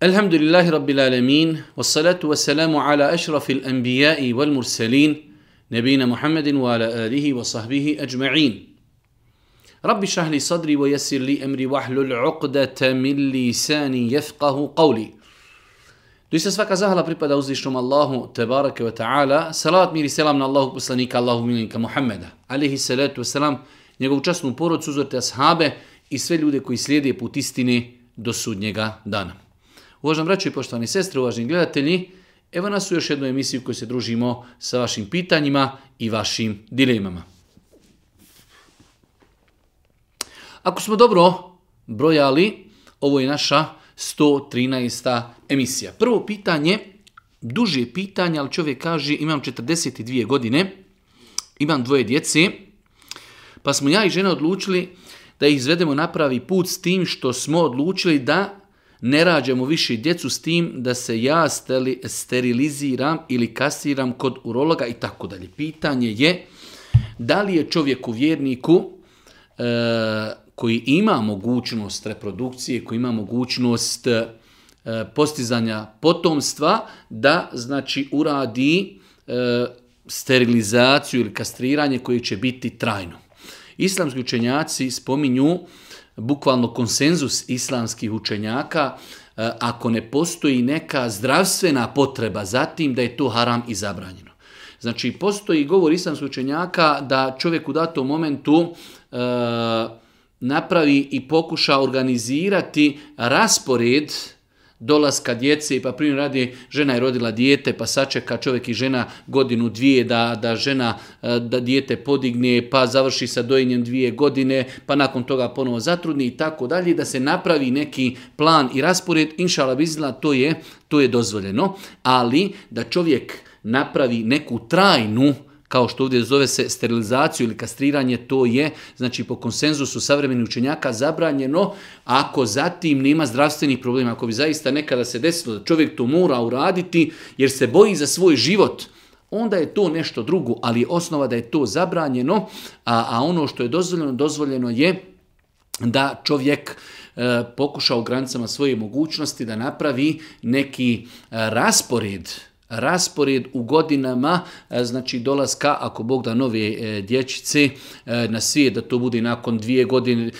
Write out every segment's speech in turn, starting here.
Elhamdülillahi Rabbil Alemin ve salatu ve selamu ala eşrafil enbiyai vel murselin nebina Muhammedin wa ala alihi wa sahbihi ecma'in. Rabbi şahli sadri ve yessir li emri wahlul uqdete min lisani yefqahu qavli. Doista svaka zahvala pripada uzvišnom Allahu tebareke ve ta'ala. Salavat mir selam na Allahu poslanika, Allahu milenika Alihi salatu ve selam, njegovu časnu porod uzorte ashabe i sve ljude koji slijede put istine do sudnjega dana. Uvaženi braćo i poštovani sestre, uvaženi gledatelji, evo nas u još jednu emisiju u kojoj se družimo sa vašim pitanjima i vašim dilemama. Ako smo dobro brojali, ovo je naša 113. emisija. Prvo pitanje, duže pitanje, ali čovjek kaže imam 42 godine, imam dvoje djece, pa smo ja i žena odlučili da ih izvedemo na pravi put s tim što smo odlučili da ne rađamo više djecu s tim da se ja steriliziram ili kasiram kod urologa i tako dalje. Pitanje je da li je u vjerniku e, koji ima mogućnost reprodukcije, koji ima mogućnost e, postizanja potomstva, da znači uradi e, sterilizaciju ili kastriranje koje će biti trajno. Islamski učenjaci spominju bukvalno konsenzus islamskih učenjaka e, ako ne postoji neka zdravstvena potreba za tim da je to haram i zabranjeno. Znači, postoji govor islamskih učenjaka da čovjek u datom momentu e, napravi i pokuša organizirati raspored dolaska djece, pa primjer radi žena je rodila dijete, pa sačeka čovjek i žena godinu dvije da, da žena e, da dijete podigne, pa završi sa dojenjem dvije godine, pa nakon toga ponovo zatrudni i tako dalje, da se napravi neki plan i raspored, inšala bizla, to je, to je dozvoljeno, ali da čovjek napravi neku trajnu kao što ovdje zove se sterilizaciju ili kastriranje, to je, znači po konsenzusu savremenih učenjaka, zabranjeno ako zatim nema zdravstvenih problema. Ako bi zaista nekada se desilo da čovjek to mora uraditi jer se boji za svoj život, onda je to nešto drugo, ali osnova da je to zabranjeno, a, a ono što je dozvoljeno, dozvoljeno je da čovjek e, pokuša u granicama svoje mogućnosti da napravi neki e, raspored raspored u godinama, e, znači dolaska, ako Bog da nove e, dječice e, na svijet, da to bude nakon dvije godine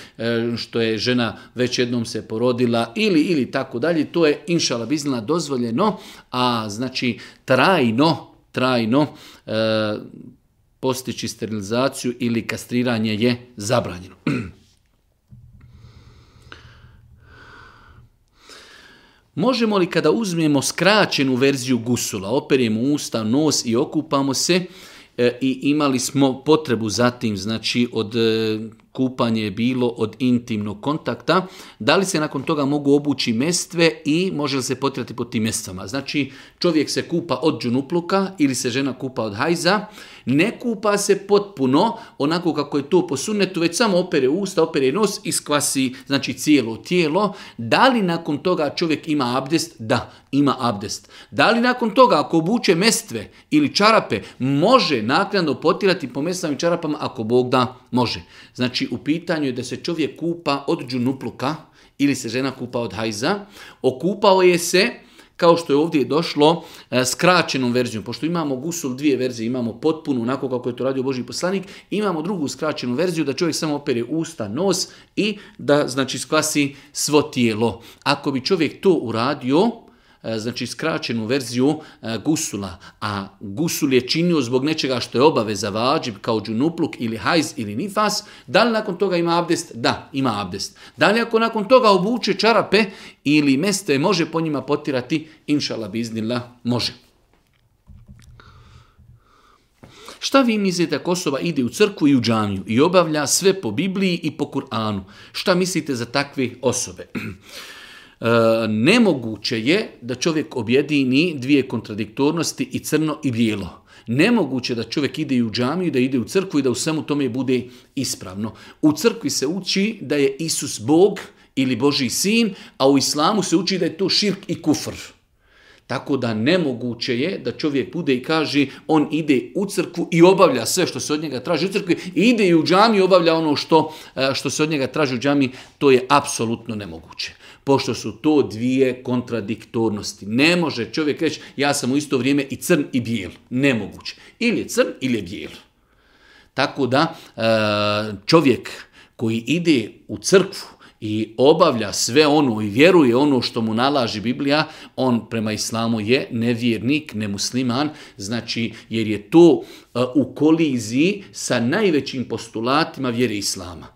što je žena već jednom se porodila ili ili tako dalje, to je inšala biznila dozvoljeno, a znači trajno, trajno postići sterilizaciju ili kastriranje je zabranjeno. Možemo li kada uzmemo skraćenu verziju gusula, operimo usta, nos i okupamo se, e, i imali smo potrebu zatim, znači od e, kupanje je bilo od intimnog kontakta, da li se nakon toga mogu obući mestve i može li se potirati po tim mestvama. Znači, čovjek se kupa od džunupluka ili se žena kupa od hajza, ne kupa se potpuno onako kako je to po sunnetu, već samo opere usta, opere nos i skvasi znači, cijelo tijelo. Da li nakon toga čovjek ima abdest? Da, ima abdest. Da li nakon toga ako obuče mestve ili čarape, može naknadno potirati po mestvama i čarapama ako Bog da može. Znači, Znači u pitanju je da se čovjek kupa od džunupluka ili se žena kupa od hajza, okupao je se kao što je ovdje došlo e, skraćenom verzijom, pošto imamo gusul dvije verzije, imamo potpunu onako kako je to radio Boži poslanik, imamo drugu skraćenu verziju da čovjek samo opere usta, nos i da znači sklasi svo tijelo. Ako bi čovjek to uradio, E, znači skraćenu verziju e, gusula, a gusul je činio zbog nečega što je obaveza vađib kao džunupluk ili hajz ili nifas, da li nakon toga ima abdest? Da, ima abdest. Da li ako nakon toga obuče čarape ili je može po njima potirati? Inšala biznila može. Šta vi mislite ako osoba ide u crkvu i u džamiju i obavlja sve po Bibliji i po Kur'anu? Šta mislite za takve osobe? E, nemoguće je da čovjek objedini dvije kontradiktornosti i crno i bijelo. Nemoguće da čovjek ide u džamiju, da ide u crkvu i da u svemu tome bude ispravno. U crkvi se uči da je Isus Bog ili Boži sin, a u islamu se uči da je to širk i kufr. Tako da nemoguće je da čovjek bude i kaže on ide u crkvu i obavlja sve što se od njega traži u crkvi i ide i u džamiju i obavlja ono što, e, što se od njega traži u džami. To je apsolutno nemoguće pošto su to dvije kontradiktornosti. Ne može čovjek reći ja sam u isto vrijeme i crn i bijel. Nemoguće. Ili je crn ili je bijel. Tako da e, čovjek koji ide u crkvu i obavlja sve ono i vjeruje ono što mu nalaži Biblija, on prema islamu je nevjernik, nemusliman, znači jer je to e, u koliziji sa najvećim postulatima vjere islama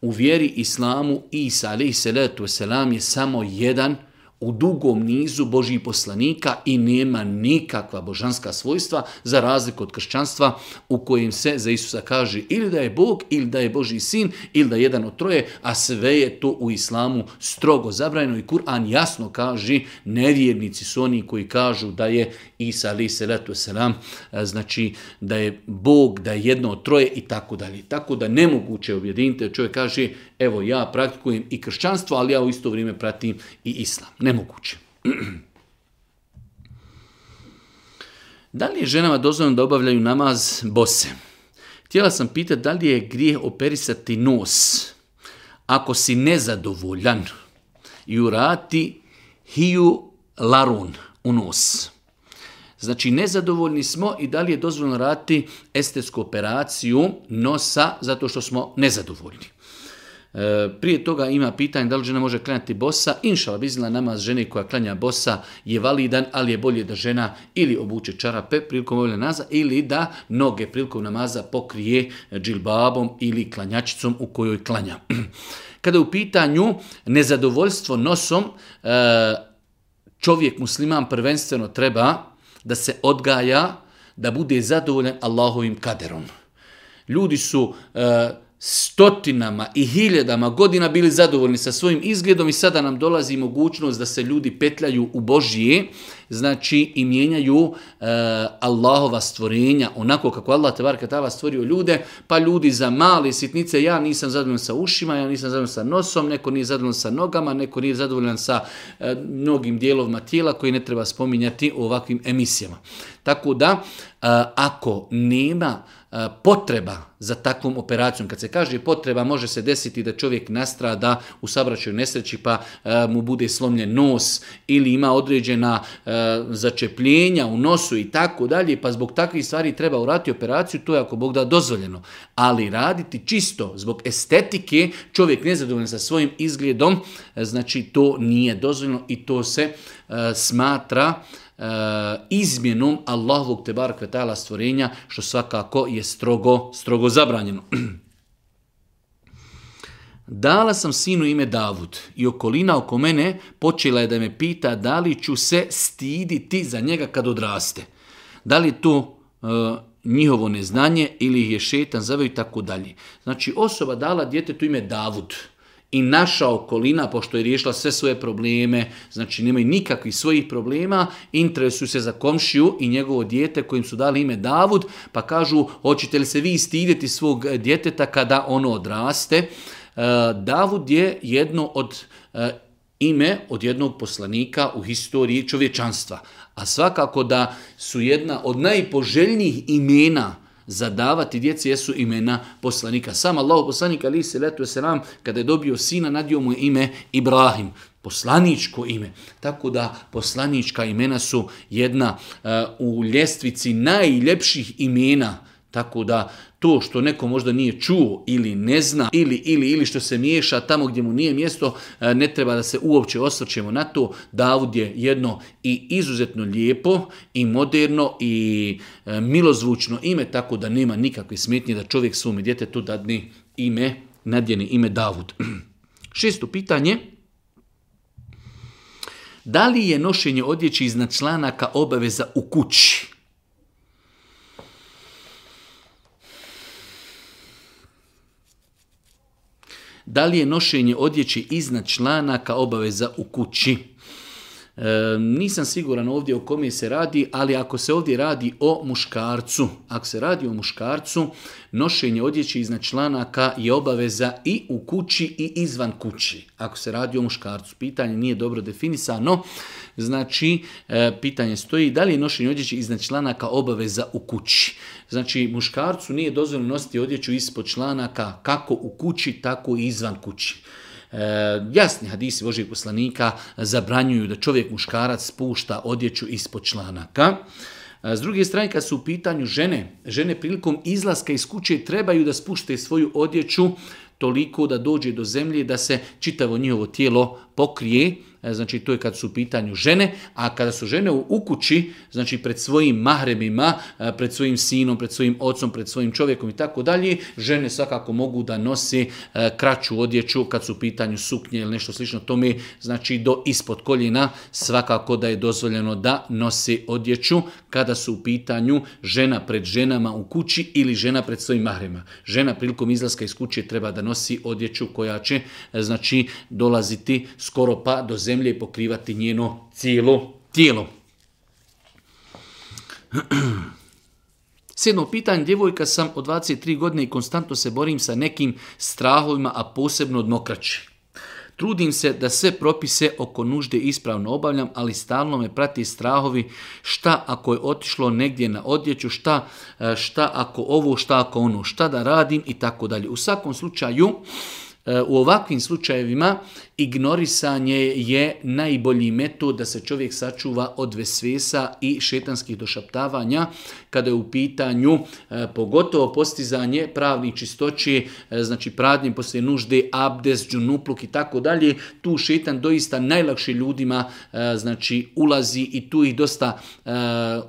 u vjeri islamu Isa alaihi salatu selam je samo jedan u dugom nizu Božjih poslanika i nema nikakva božanska svojstva za razliku od kršćanstva u kojem se za Isusa kaže ili da je Bog ili da je Božji sin ili da je jedan od troje, a sve je to u islamu strogo zabranjeno i Kur'an jasno kaže nevjernici su oni koji kažu da je Isa ali letu selam znači da je Bog, da je jedno od troje i tako dalje. Tako da nemoguće objedinite, čovjek kaže evo ja praktikujem i kršćanstvo, ali ja u isto vrijeme pratim i islam. Nemoguće. Da li je ženama dozvoljeno da obavljaju namaz bose? Htjela sam pitati da li je grijeh operisati nos ako si nezadovoljan i urati hiju larun u nos. Znači, nezadovoljni smo i da li je dozvoljeno raditi estetsku operaciju nosa zato što smo nezadovoljni. E, prije toga ima pitanje da li žena može klanjati bosa. Inšala bizila namaz žene koja klanja bosa je validan, ali je bolje da žena ili obuče čarape prilikom ovog namaza ili da noge prilikom namaza pokrije džilbabom ili klanjačicom u kojoj klanja. Kada u pitanju nezadovoljstvo nosom, e, čovjek musliman prvenstveno treba da se odgaja, da bude zadovoljan Allahovim kaderom. Ljudi su e, stotinama i hiljadama godina bili zadovoljni sa svojim izgledom i sada nam dolazi mogućnost da se ljudi petljaju u Božije, znači i mijenjaju e, Allahova stvorenja, onako kako Allah varka tava stvorio ljude, pa ljudi za male sitnice, ja nisam zadovoljan sa ušima, ja nisam zadovoljan sa nosom, neko nije zadovoljan sa nogama, neko nije zadovoljan sa e, mnogim dijelovima tijela koji ne treba spominjati u ovakvim emisijama. Tako da, e, ako nema E, potreba za takvom operacijom. Kad se kaže potreba, može se desiti da čovjek nastrada u sabraćaju nesreći pa e, mu bude slomljen nos ili ima određena e, začepljenja u nosu i tako dalje, pa zbog takvih stvari treba urati operaciju, to je ako Bog da dozvoljeno. Ali raditi čisto zbog estetike, čovjek nezadovoljan sa svojim izgledom, znači to nije dozvoljeno i to se smatra Eh, izmjenom Allahovog bar kvetala stvorenja, što svakako je strogo, strogo zabranjeno. Dala sam sinu ime Davud i okolina oko mene počela je da me pita da li ću se stiditi za njega kad odraste. Da li je to eh, njihovo neznanje ili je šetan zavio i tako dalje. Znači osoba dala djetetu ime Davud i naša okolina, pošto je riješila sve svoje probleme, znači nemaju nikakvih svojih problema, interesuju se za komšiju i njegovo dijete kojim su dali ime Davud, pa kažu hoćete li se vi stidjeti svog djeteta kada ono odraste. E, Davud je jedno od e, ime od jednog poslanika u historiji čovječanstva. A svakako da su jedna od najpoželjnijih imena zadavati djeci jesu imena poslanika. Sam Allah poslanik ali se letu selam kada je dobio sina nadio mu ime Ibrahim poslaničko ime. Tako da poslanička imena su jedna eh, u ljestvici najljepših imena. Tako da to što neko možda nije čuo ili ne zna ili, ili, ili što se miješa tamo gdje mu nije mjesto, e, ne treba da se uopće osvrćemo na to. Davud je jedno i izuzetno lijepo i moderno i e, milozvučno ime, tako da nema nikakve smetnje da čovjek svome djetetu dadni ime, nadjeni ime Davud. Šesto pitanje. Da li je nošenje odjeći iznad članaka obaveza u kući? Da li je nošenje odjeći iznad članaka obaveza u kući? nisam siguran ovdje o kome se radi, ali ako se ovdje radi o muškarcu, ako se radi o muškarcu, nošenje odjeće iznad članaka je obaveza i u kući i izvan kući. Ako se radi o muškarcu, pitanje nije dobro definisano, znači e, pitanje stoji da li je nošenje odjeće iznad članaka obaveza u kući. Znači muškarcu nije dozvoljeno nositi odjeću ispod članaka kako u kući, tako i izvan kući. E, jasni hadisi Božijeg poslanika zabranjuju da čovjek muškarac spušta odjeću ispod članaka. E, s druge strane, kad su u pitanju žene, žene prilikom izlaska iz kuće trebaju da spušte svoju odjeću toliko da dođe do zemlje da se čitavo njihovo tijelo pokrije, E, znači to je kad su u pitanju žene, a kada su žene u kući, znači pred svojim mahremima, e, pred svojim sinom, pred svojim ocom, pred svojim čovjekom i tako dalje, žene svakako mogu da nosi e, kraću odjeću kad su u pitanju suknje ili nešto slično To mi znači do ispod koljena svakako da je dozvoljeno da nosi odjeću kada su u pitanju žena pred ženama u kući ili žena pred svojim mahrema. Žena prilikom izlaska iz kuće treba da nosi odjeću koja će znači dolaziti skoro pa do zemlje i pokrivati njeno cijelo tijelo. Sedmo pitanje, djevojka sam od 23 godine i konstantno se borim sa nekim strahovima, a posebno od mokraće. Trudim se da sve propise oko nužde ispravno obavljam, ali stalno me prati strahovi šta ako je otišlo negdje na odjeću, šta, e, šta ako ovo, šta ako ono, šta da radim i tako dalje. U svakom slučaju, e, u ovakvim slučajevima Ignorisanje je najbolji metod da se čovjek sačuva od vesvesa i šetanskih došaptavanja kada je u pitanju e, pogotovo postizanje pravnih čistoći, e, znači pradnje poslije nužde, abdes, džunupluk i tako dalje. Tu šetan doista najlakše ljudima e, znači ulazi i tu ih dosta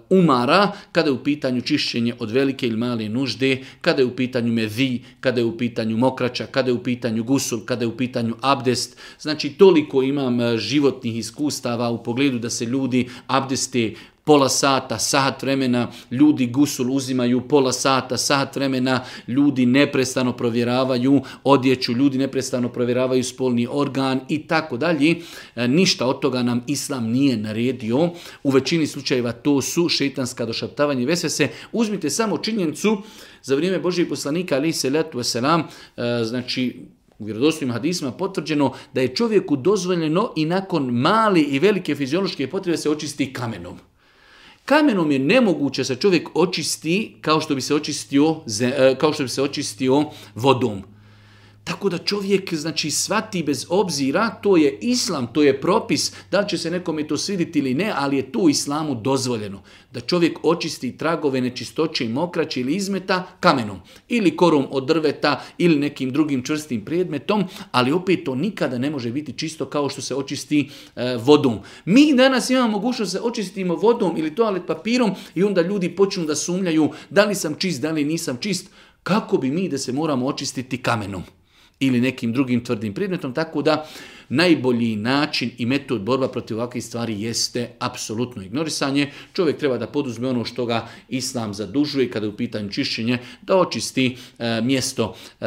umara kada je u pitanju čišćenje od velike ili male nužde, kada je u pitanju mevi, kada je u pitanju mokrača, kada je u pitanju gusul, kada je u pitanju abdest, Znači, toliko imam e, životnih iskustava u pogledu da se ljudi abdeste pola sata, sat vremena, ljudi gusul uzimaju pola sata, sat vremena, ljudi neprestano provjeravaju odjeću, ljudi neprestano provjeravaju spolni organ i tako dalje. E, ništa od toga nam Islam nije naredio. U većini slučajeva to su šetanska došaptavanje se Uzmite samo činjenicu za vrijeme Božijeg poslanika, ali se letu selam, e, znači u vjerodostojnim hadisima potvrđeno da je čovjeku dozvoljeno i nakon mali i velike fiziološke potrebe se očisti kamenom. Kamenom je nemoguće se čovjek očisti kao što bi se očistio, e, kao što bi se očistio vodom. Tako da čovjek znači svati bez obzira, to je islam, to je propis, da li će se nekome to sviditi ili ne, ali je to islamu dozvoljeno. Da čovjek očisti tragove nečistoće i mokraće ili izmeta kamenom, ili korom od drveta, ili nekim drugim čvrstim predmetom, ali opet to nikada ne može biti čisto kao što se očisti e, vodom. Mi danas imamo mogućnost da se očistimo vodom ili toalet papirom i onda ljudi počnu da sumljaju da li sam čist, da li nisam čist, kako bi mi da se moramo očistiti kamenom ili nekim drugim tvrdim predmetom, tako da najbolji način i metod borba protiv ovakvih stvari jeste apsolutno ignorisanje. Čovjek treba da poduzme ono što ga islam zadužuje kada je u pitanju čišćenje, da očisti e, mjesto e,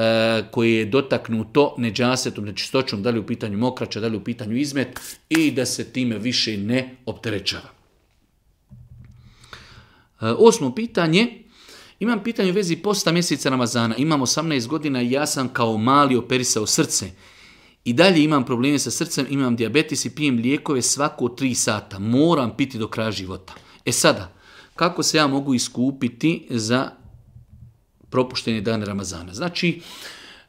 koje je dotaknuto neđasetom, nečistoćom, da li u pitanju mokrača, da li u pitanju izmet i da se time više ne opterećava. E, osmo pitanje, imam pitanje u vezi posta mjeseca Ramazana. Imam 18 godina i ja sam kao mali operisao srce. I dalje imam probleme sa srcem, imam diabetes i pijem lijekove svako 3 sata. Moram piti do kraja života. E sada, kako se ja mogu iskupiti za propušteni dan Ramazana? Znači,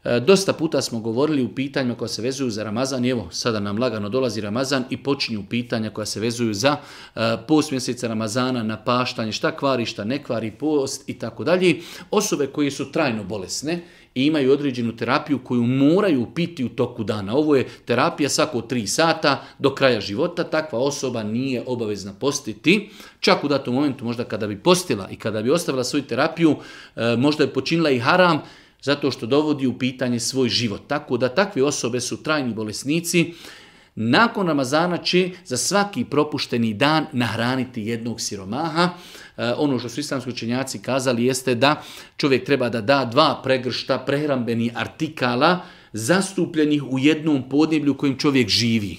E, dosta puta smo govorili u pitanjima koja se vezuju za Ramazan evo sada nam lagano dolazi Ramazan i počinju pitanja koja se vezuju za e, post mjeseca Ramazana, napaštanje, šta kvari, šta ne kvari, post i tako dalje. Osobe koje su trajno bolesne i imaju određenu terapiju koju moraju piti u toku dana. Ovo je terapija svako tri sata do kraja života. Takva osoba nije obavezna postiti. Čak u datom momentu možda kada bi postila i kada bi ostavila svoju terapiju, e, možda je počinila i haram, zato što dovodi u pitanje svoj život. Tako da takve osobe su trajni bolesnici. Nakon Ramazana će za svaki propušteni dan nahraniti jednog siromaha. E, ono što su islamski učenjaci kazali jeste da čovjek treba da da dva pregršta prehrambenih artikala zastupljenih u jednom podneblju u kojem čovjek živi.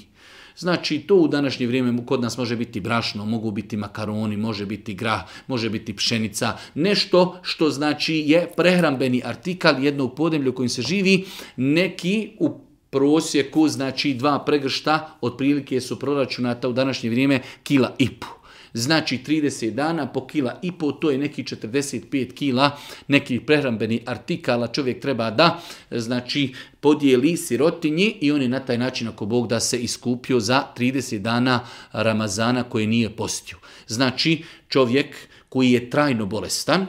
Znači, to u današnje vrijeme kod nas može biti brašno, mogu biti makaroni, može biti grah, može biti pšenica, nešto što znači je prehrambeni artikal jedno podemlja u kojim se živi, neki u prosjeku, znači dva pregršta, otprilike su proračunata u današnje vrijeme kila i znači 30 dana po kila i po, to je neki 45 kila nekih prehrambenih artikala čovjek treba da, znači podijeli sirotinji i on je na taj način ako Bog da se iskupio za 30 dana Ramazana koje nije postio. Znači čovjek koji je trajno bolestan,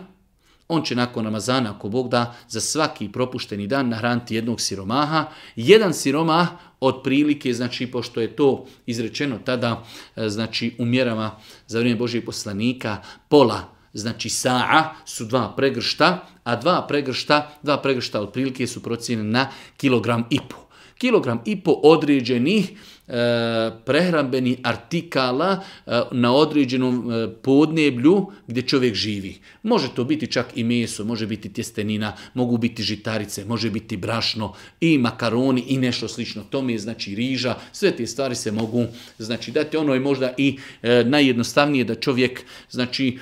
on će nakon Ramazana, ako Bog da, za svaki propušteni dan nahraniti jednog siromaha. Jedan siromah otprilike, znači, pošto je to izrečeno tada, e, znači, u mjerama za vrijeme Božijeg poslanika, pola Znači sa'a su dva pregršta, a dva pregršta, dva pregršta otprilike su procijenjena na kilogram i po. Kilogram i po određenih E, prehrambeni artikala e, na određenom e, podneblju gdje čovjek živi. Može to biti čak i meso, može biti tjestenina, mogu biti žitarice, može biti brašno i makaroni i nešto slično. To mi je znači riža, sve te stvari se mogu znači dati. Ono je možda i najjednostavnije da čovjek znači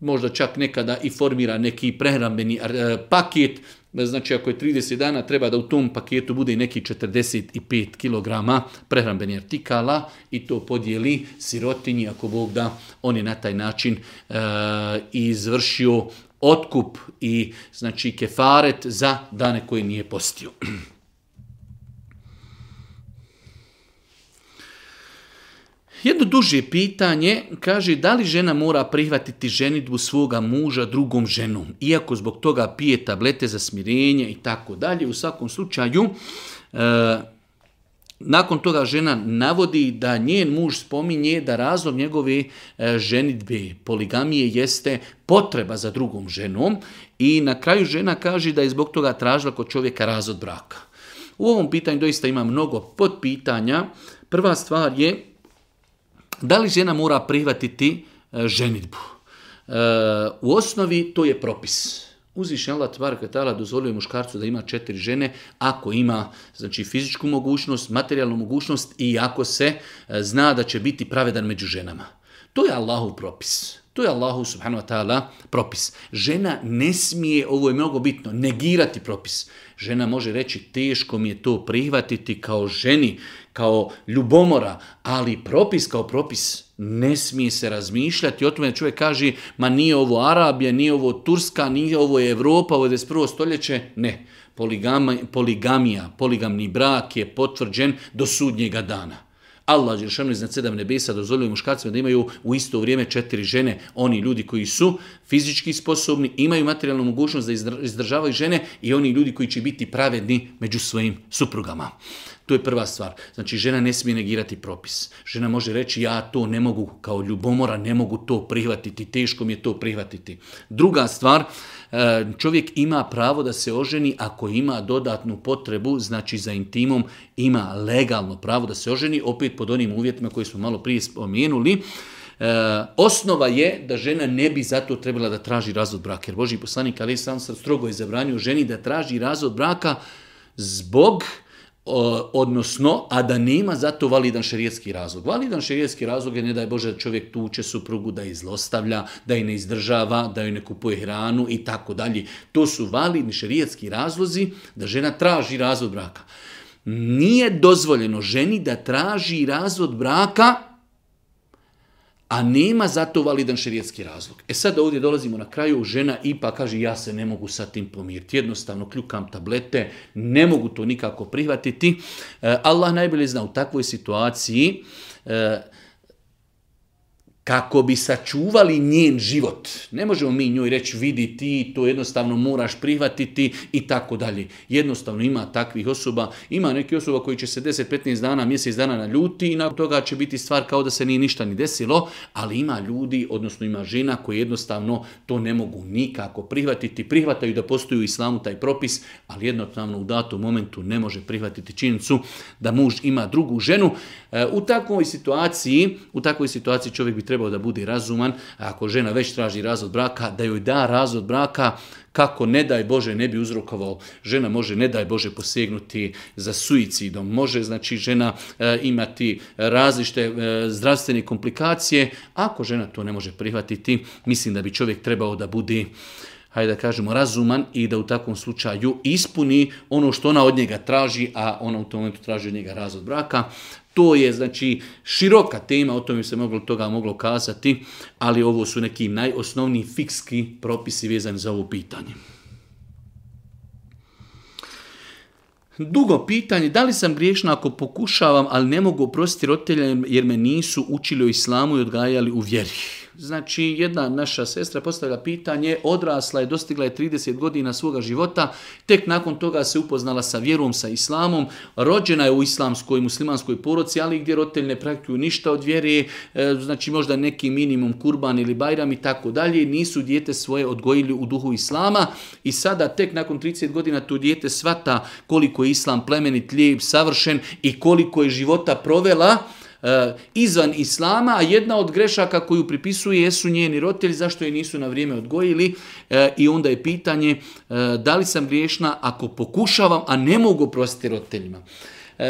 možda čak nekada i formira neki prehrambeni paket znači ako je 30 dana treba da u tom paketu bude i neki 45 kg prehrambenih artikala i to podijeli sirotinji ako Bog da on je na taj način eh, izvršio otkup i znači kefaret za dane koje nije postio. Jedno duže pitanje kaže da li žena mora prihvatiti ženitbu svoga muža drugom ženom, iako zbog toga pije tablete za smirenje i tako dalje. U svakom slučaju, e, nakon toga žena navodi da njen muž spominje da razlog njegove e, ženitbe poligamije jeste potreba za drugom ženom i na kraju žena kaže da je zbog toga tražila kod čovjeka razod braka. U ovom pitanju doista ima mnogo potpitanja. Prva stvar je da li žena mora prihvatiti e, ženitbu? E, u osnovi to je propis. Uzvišen Allah tvar katala muškarcu da ima četiri žene ako ima znači, fizičku mogućnost, materijalnu mogućnost i ako se e, zna da će biti pravedan među ženama. To je Allahov propis. To je Allahu subhanahu wa ta'ala propis. Žena ne smije, ovo je mnogo bitno, negirati propis. Žena može reći teško mi je to prihvatiti kao ženi, kao ljubomora, ali propis kao propis ne smije se razmišljati. O tome da čovjek kaže, ma nije ovo Arabija, nije ovo Turska, nije ovo Evropa, ovo je 21. stoljeće. Ne, poligamija, poligamni brak je potvrđen do sudnjega dana. Allah Žiršanu iznad sedam nebesa dozvolio muškarcima da imaju u isto vrijeme četiri žene. Oni ljudi koji su fizički sposobni, imaju materijalnu mogućnost da izdržavaju žene i oni ljudi koji će biti pravedni među svojim suprugama. To je prva stvar. Znači, žena ne smije negirati propis. Žena može reći, ja to ne mogu, kao ljubomora ne mogu to prihvatiti, teško mi je to prihvatiti. Druga stvar, e, čovjek ima pravo da se oženi ako ima dodatnu potrebu, znači za intimom ima legalno pravo da se oženi, opet pod onim uvjetima koje smo malo prije spomenuli. E, osnova je da žena ne bi zato trebala da traži razvod braka. Jer Boži poslanik Ali sam strogo je zabranio ženi da traži razvod braka zbog odnosno, a da nema zato validan šerijetski razlog. Validan šerijetski razlog je, ne daj Bože, da čovjek tuče suprugu, da je izlostavlja, da je ne izdržava, da joj ne kupuje hranu i tako dalje. To su validni šerijetski razlozi da žena traži razvod braka. Nije dozvoljeno ženi da traži razvod braka a nema za to validan šerijetski razlog. E sad ovdje dolazimo na kraju, žena ipak kaže ja se ne mogu sa tim pomiriti, jednostavno kljukam tablete, ne mogu to nikako prihvatiti. E, Allah najbolje zna u takvoj situaciji, e, kako bi sačuvali njen život. Ne možemo mi njoj reći vidi ti, to jednostavno moraš prihvatiti i tako dalje. Jednostavno ima takvih osoba, ima neki osoba koji će se 10-15 dana, mjesec dana ljuti i nakon toga će biti stvar kao da se nije ništa ni desilo, ali ima ljudi, odnosno ima žena koji jednostavno to ne mogu nikako prihvatiti. Prihvataju da postoji u islamu taj propis, ali jednostavno u datom momentu ne može prihvatiti činjenicu da muž ima drugu ženu. E, u takvoj situaciji, u takvoj situaciji čovjek bi trebao da bude razuman, a ako žena već traži razvod braka, da joj da razvod braka, kako ne daj Bože ne bi uzrokovao, žena može ne daj Bože posegnuti za suicidom, može znači žena e, imati različite e, zdravstvene komplikacije, ako žena to ne može prihvatiti, mislim da bi čovjek trebao da bude hajde da kažemo, razuman i da u takvom slučaju ispuni ono što ona od njega traži, a ona u tom momentu traži od njega razvod braka. To je znači široka tema, o tome se moglo toga moglo kazati, ali ovo su neki najosnovniji fikski propisi vezani za ovo pitanje. Dugo pitanje, da li sam griješna ako pokušavam, ali ne mogu oprostiti roditeljem jer me nisu učili o islamu i odgajali u vjeri. Znači, jedna naša sestra postavlja pitanje, odrasla je, dostigla je 30 godina svoga života, tek nakon toga se upoznala sa vjerom, sa islamom, rođena je u islamskoj, muslimanskoj poroci, ali gdje roditelji ne praktikuju ništa od vjere, e, znači možda neki minimum kurban ili bajram i tako dalje, nisu dijete svoje odgojili u duhu islama i sada tek nakon 30 godina tu dijete svata koliko je islam plemenit, lijep, savršen i koliko je života provela, E, izvan islama, a jedna od grešaka koju pripisuje jesu njeni roditelji, zašto je nisu na vrijeme odgojili e, i onda je pitanje e, da li sam griješna ako pokušavam, a ne mogu oprostiti roditeljima.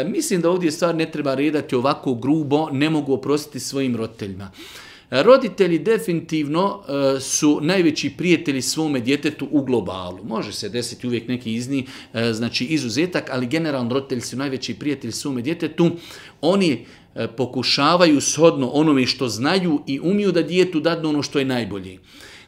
Mislim da ovdje stvar ne treba redati ovako grubo, ne mogu oprostiti svojim roditeljima. Roditelji definitivno e, su najveći prijatelji svome djetetu u globalu. Može se desiti uvijek neki izni, e, znači izuzetak, ali generalno roditelji su najveći prijatelji svome djetetu. Oni e, pokušavaju shodno onome što znaju i umiju da djetu dadnu ono što je najbolje.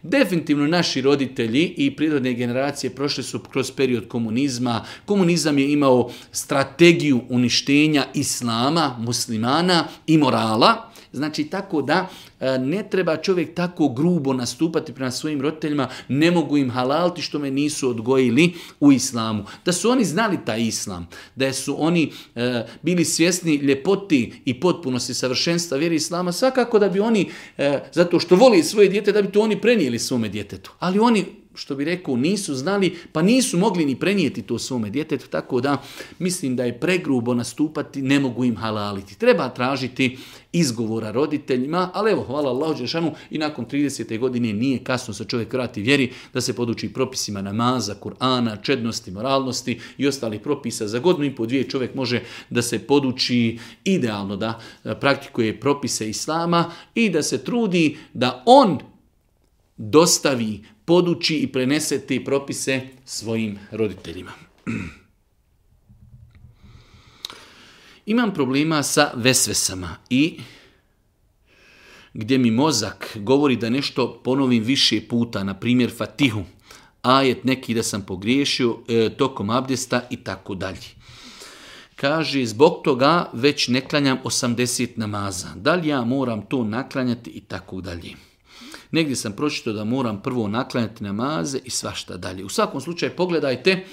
Definitivno naši roditelji i prirodne generacije prošli su kroz period komunizma. Komunizam je imao strategiju uništenja islama, muslimana i morala. Znači tako da e, ne treba čovjek tako grubo nastupati prema svojim roditeljima, ne mogu im halalti što me nisu odgojili u islamu. Da su oni znali taj islam, da su oni e, bili svjesni ljepoti i potpunosti savršenstva vjeri islama, svakako da bi oni, e, zato što voli svoje dijete, da bi to oni prenijeli svome djetetu. Ali oni što bi rekao, nisu znali, pa nisu mogli ni prenijeti to svome djetetu, tako da mislim da je pregrubo nastupati, ne mogu im halaliti. Treba tražiti izgovora roditeljima, ali evo, hvala Allahu Đešanu, i nakon 30. godine nije kasno se čovjek vrati vjeri da se poduči propisima namaza, Kur'ana, čednosti, moralnosti i ostalih propisa. Za godinu i po dvije čovjek može da se poduči idealno da praktikuje propise Islama i da se trudi da on dostavi poduči i preneseti propise svojim roditeljima. Imam problema sa vesvesama i gdje mi mozak govori da nešto ponovim više puta, na primjer fatihu, ajet neki da sam pogriješio e, tokom abdesta i tako dalje. Kaže, zbog toga već ne klanjam 80 namaza. Da li ja moram to naklanjati i tako dalje. Negdje sam pročitao da moram prvo naklanjati namaze i svašta dalje. U svakom slučaju pogledajte,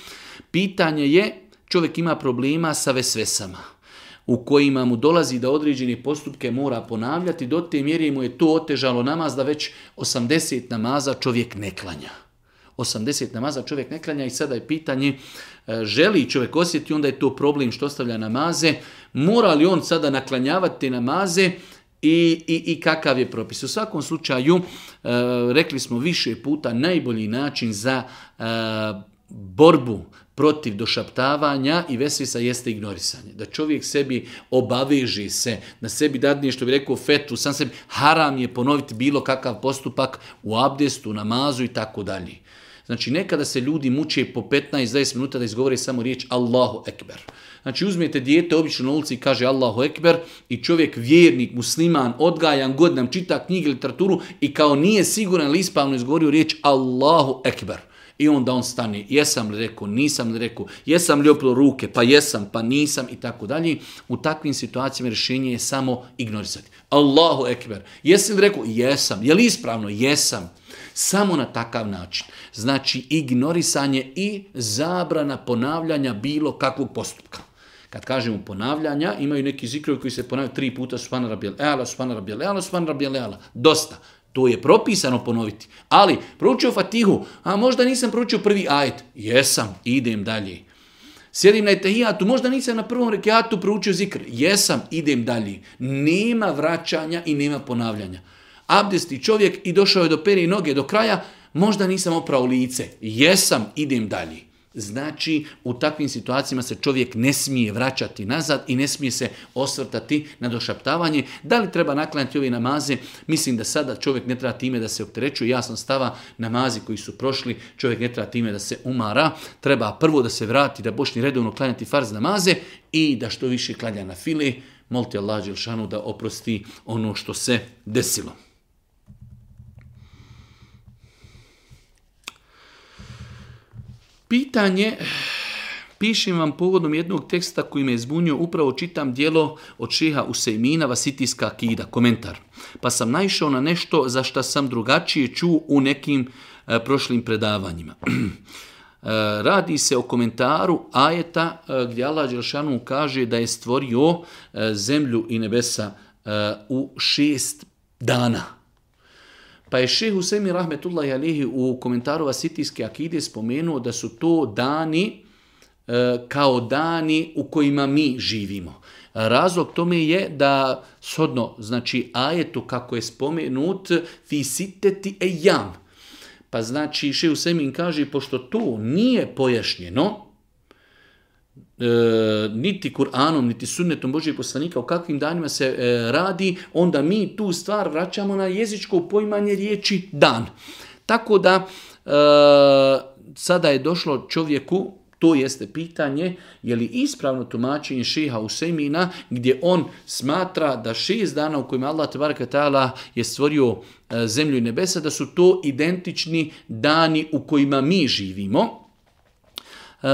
pitanje je, čovjek ima problema sa vesvesama u kojima mu dolazi da određene postupke mora ponavljati, do te mjeri mu je to otežalo namaz da već 80 namaza čovjek ne klanja. 80 namaza čovjek ne klanja i sada je pitanje e, želi čovjek osjeti, onda je to problem što ostavlja namaze, mora li on sada naklanjavati namaze, i, i, i kakav je propis. U svakom slučaju, e, rekli smo više puta, najbolji način za e, borbu protiv došaptavanja i vesvisa jeste ignorisanje. Da čovjek sebi obaveži se, na sebi dadne što bi rekao fetu, sam sebi haram je ponoviti bilo kakav postupak u abdestu, namazu i tako dalje. Znači nekada se ljudi muče po 15-20 minuta da izgovore samo riječ Allahu Ekber. Znači uzmijete dijete obično na ulici i kaže Allahu Ekber i čovjek vjernik, musliman, odgajan god nam čita knjige, literaturu i kao nije siguran li ispravno izgovorio riječ Allahu Ekber. I onda on stane, jesam li rekao, nisam li rekao, jesam li oplo ruke, pa jesam, pa nisam i tako dalje. U takvim situacijama rješenje je samo ignorisati. Allahu ekber. jesam li rekao, jesam. Je li ispravno? Jesam. Samo na takav način. Znači ignorisanje i zabrana ponavljanja bilo kakvog postupka. Kad kažemo ponavljanja, imaju neki zikrovi koji se ponavljaju tri puta subhana rabijel eala, subhana rabijel eala, subhana Dosta. To je propisano ponoviti. Ali, proučio Fatihu, a možda nisam proučio prvi ajet. Jesam, idem dalje. Sjedim na etahijatu, možda nisam na prvom rekiatu proučio zikr. Jesam, idem dalje. Nema vraćanja i nema ponavljanja. Abdesti čovjek i došao je do peri noge do kraja, možda nisam oprao lice. Jesam, idem dalje. Znači, u takvim situacijama se čovjek ne smije vraćati nazad i ne smije se osvrtati na došaptavanje. Da li treba naklanjati ove namaze? Mislim da sada čovjek ne treba time da se opterećuje. Jasno stava, namazi koji su prošli, čovjek ne treba time da se umara. Treba prvo da se vrati, da počne redovno klanjati farz namaze i da što više klanja na fili. Molite Allah Đelšanu da oprosti ono što se desilo. Pitanje, pišem vam povodom jednog teksta koji me je zbunio, upravo čitam dijelo od šeha Usejmina Vasitijska akida, komentar. Pa sam naišao na nešto za što sam drugačije čuo u nekim e, prošlim predavanjima. E, radi se o komentaru ajeta e, gdje Allah Đelšanu kaže da je stvorio zemlju i nebesa u šest dana. Pa je šeh Husemi Rahmetullahi Alihi u komentaru Asitijske akide spomenuo da su to dani e, kao dani u kojima mi živimo. Razlog tome je da shodno, znači ajetu kako je spomenut, fisiteti jam. Pa znači šeh Husemi kaže, pošto to nije pojašnjeno, E, niti Kur'anom, niti sunnetom Božijeg poslanika o kakvim danima se e, radi, onda mi tu stvar vraćamo na jezičko poimanje riječi dan. Tako da e, sada je došlo čovjeku, to jeste pitanje, je li ispravno tumačenje šeha Usemina gdje on smatra da šest dana u kojima Allah Tala je stvorio zemlju i nebesa, da su to identični dani u kojima mi živimo. E,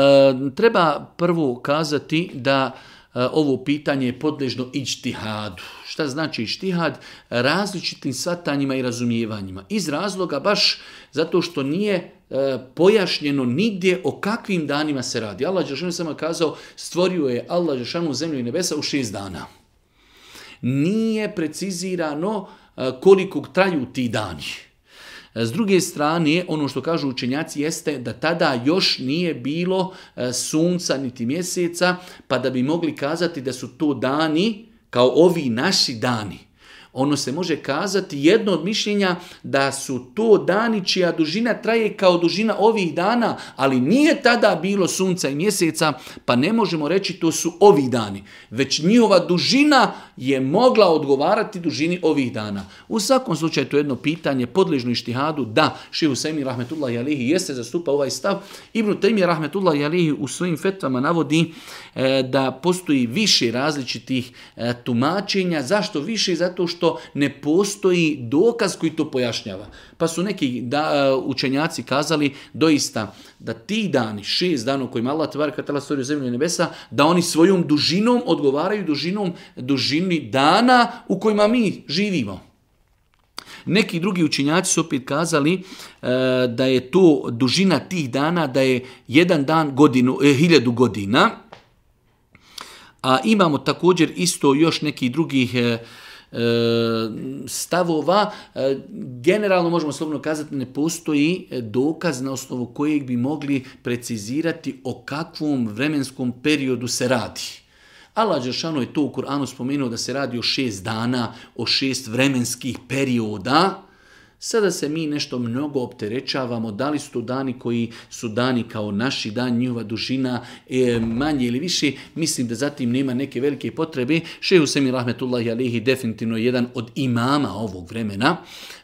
treba prvo kazati da e, ovo pitanje je podležno ičtihadu. Šta znači štihad Različitim svatanjima i razumijevanjima. Iz razloga baš zato što nije e, pojašnjeno nigdje o kakvim danima se radi. Allah Žešanu sam kazao stvorio je Allah u zemlju i nebesa u šest dana. Nije precizirano koliko traju ti dani. E, s druge strane, ono što kažu učenjaci jeste da tada još nije bilo e, sunca niti mjeseca, pa da bi mogli kazati da su to dani kao ovi naši dani ono se može kazati jedno od mišljenja da su to dani čija dužina traje kao dužina ovih dana, ali nije tada bilo sunca i mjeseca, pa ne možemo reći to su ovi dani, već njihova dužina je mogla odgovarati dužini ovih dana. U svakom slučaju to je jedno pitanje podležno štihadu da Šivu Sejmi Rahmetullah Jalihi jeste zastupa ovaj stav. Ibn Taymi Rahmetullah Jalihi u svojim fetvama navodi eh, da postoji više različitih eh, tumačenja. Zašto više? Zato što što ne postoji dokaz koji to pojašnjava. Pa su neki da, e, učenjaci kazali doista da ti dani, šest dana u kojima Allah tvar katala stvorio zemlju i nebesa, da oni svojom dužinom odgovaraju dužinom dužini dana u kojima mi živimo. Neki drugi učinjaci su opet kazali e, da je to dužina tih dana, da je jedan dan godinu, e, hiljadu godina. A imamo također isto još nekih drugih e, E, stavova, e, generalno možemo slobodno kazati ne postoji dokaz na osnovu kojeg bi mogli precizirati o kakvom vremenskom periodu se radi. Allah je to u Kur'anu spomenuo da se radi o šest dana, o šest vremenskih perioda, Sada se mi nešto mnogo opterećavamo, da li su to dani koji su dani kao naši dan, njihova dužina e, manje ili više, mislim da zatim nema neke velike potrebe. Šehu Semir Rahmetullahi Alihi definitivno je jedan od imama ovog vremena,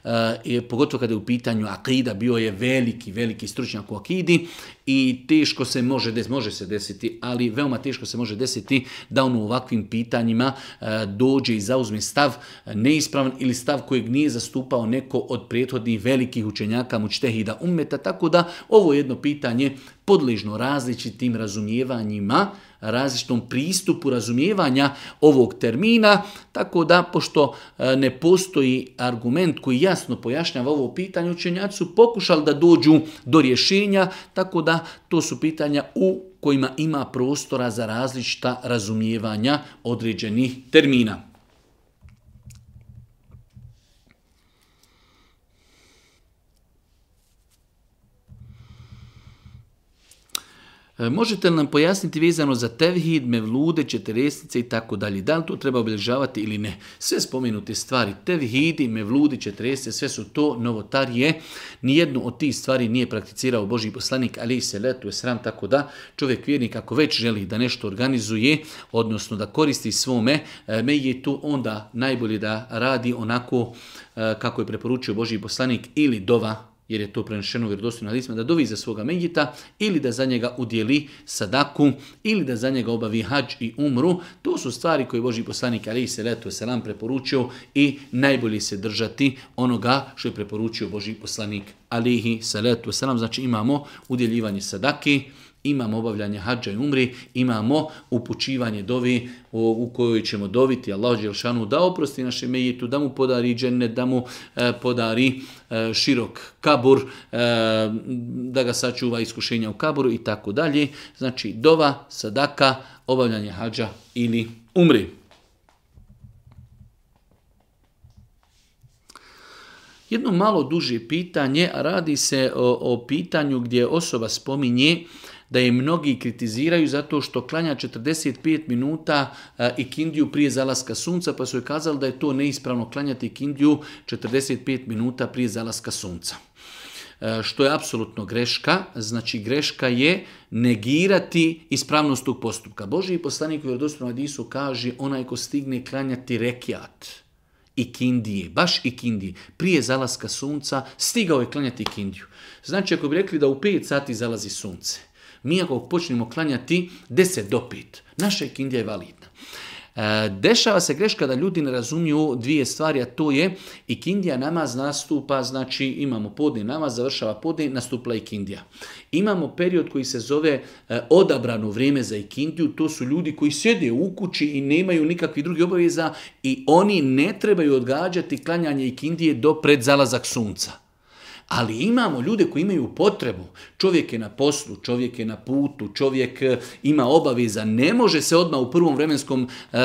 Eh, pogotovo kada je u pitanju akida, bio je veliki, veliki stručnjak u akidi i teško se može, des, može se desiti, ali veoma teško se može desiti da on u ovakvim pitanjima eh, dođe i zauzme stav neispravan ili stav kojeg nije zastupao neko od prethodnih velikih učenjaka mučtehida ummeta, tako da ovo je jedno pitanje podležno različitim razumijevanjima, različitom pristupu razumijevanja ovog termina, tako da pošto e, ne postoji argument koji jasno pojašnjava ovo pitanje, učenjaci su pokušali da dođu do rješenja, tako da to su pitanja u kojima ima prostora za različita razumijevanja određenih termina. E, možete li nam pojasniti vezano za tevhid, mevlude, Četiresnice i tako dalje? Da li to treba obilježavati ili ne? Sve spomenute stvari, tevhidi, Mevlude, Četiresnice, sve su to novotarije. Nijednu od tih stvari nije prakticirao Boži poslanik, ali se letu je sram, tako da čovjek vjernik ako već želi da nešto organizuje, odnosno da koristi svome, e, me je tu onda najbolje da radi onako e, kako je preporučio Boži poslanik ili dova jer je to prenešeno u na hadisima, da dovi za svoga menjita ili da za njega udjeli sadaku ili da za njega obavi hađ i umru. To su stvari koje Boži poslanik Ali se letu selam preporučio i najbolje se držati onoga što je preporučio Boži poslanik alihi seletu selam. Znači imamo udjeljivanje sadaki, Imamo obavljanje hađa i umri, imamo upućivanje dovi u kojoj ćemo doviti Allah Đelšanu da oprosti naše mejitu, da mu podari džene, da mu e, podari e, širok kabur, e, da ga sačuva iskušenja u kaburu i tako dalje. Znači dova, sadaka, obavljanje hađa ili umri. Jedno malo duže pitanje, radi se o, o pitanju gdje osoba spominje da je mnogi kritiziraju zato što klanja 45 minuta e, i kindiju prije zalaska sunca, pa su joj kazali da je to neispravno klanjati kindiju 45 minuta prije zalaska sunca e, što je apsolutno greška, znači greška je negirati ispravnost tog postupka. Boži poslanik u Adisu Adisu kaže onaj ko stigne klanjati rekiat i kindije, baš i kindije, prije zalaska sunca stigao je klanjati kindiju. Znači ako bi rekli da u 5 sati zalazi sunce, mi ako počnemo klanjati deset do 5, naša ikindija je validna. E, dešava se greška da ljudi ne razumiju dvije stvari, a to je ikindija namaz nastupa, znači imamo podni namaz, završava podni, nastupla ikindija. Imamo period koji se zove e, odabrano vrijeme za ikindiju, to su ljudi koji sjede u kući i nemaju nikakvih drugih obaveza i oni ne trebaju odgađati klanjanje ikindije do pred zalazak sunca ali imamo ljude koji imaju potrebu. Čovjek je na poslu, čovjek je na putu, čovjek eh, ima obaveza, ne može se odmah u prvom vremenskom eh,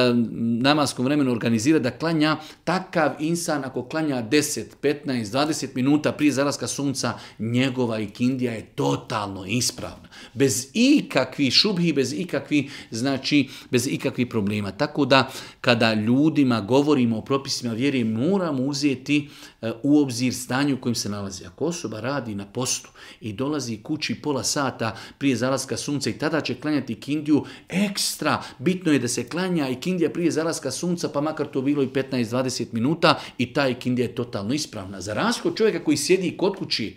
namaskom vremenu organizirati da klanja takav insan ako klanja 10, 15, 20 minuta prije zaraska sunca, njegova ikindija je totalno ispravna. Bez ikakvih šubhi, bez ikakvih, znači, bez ikakvih problema. Tako da, kada ljudima govorimo o propisima vjere moramo uzeti e, u obzir stanju u kojem se nalazi. Ako osoba radi na postu i dolazi kući pola sata prije zalaska sunca i tada će klanjati kindiju ekstra. Bitno je da se klanja i kindija prije zalaska sunca, pa makar to bilo i 15-20 minuta i ta kindija je totalno ispravna. Za rashod čovjeka koji sjedi kod kući,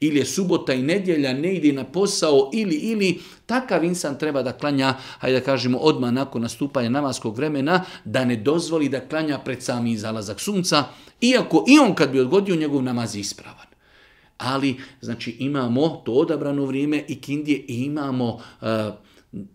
ili je subota i nedjelja, ne ide na posao ili, ili, takav insan treba da klanja, hajde da kažemo, odmah nakon nastupanja namaskog vremena, da ne dozvoli da klanja pred sami zalazak sunca, iako i on kad bi odgodio njegov namaz ispravan. Ali, znači, imamo to odabrano vrijeme i kindje i imamo... E,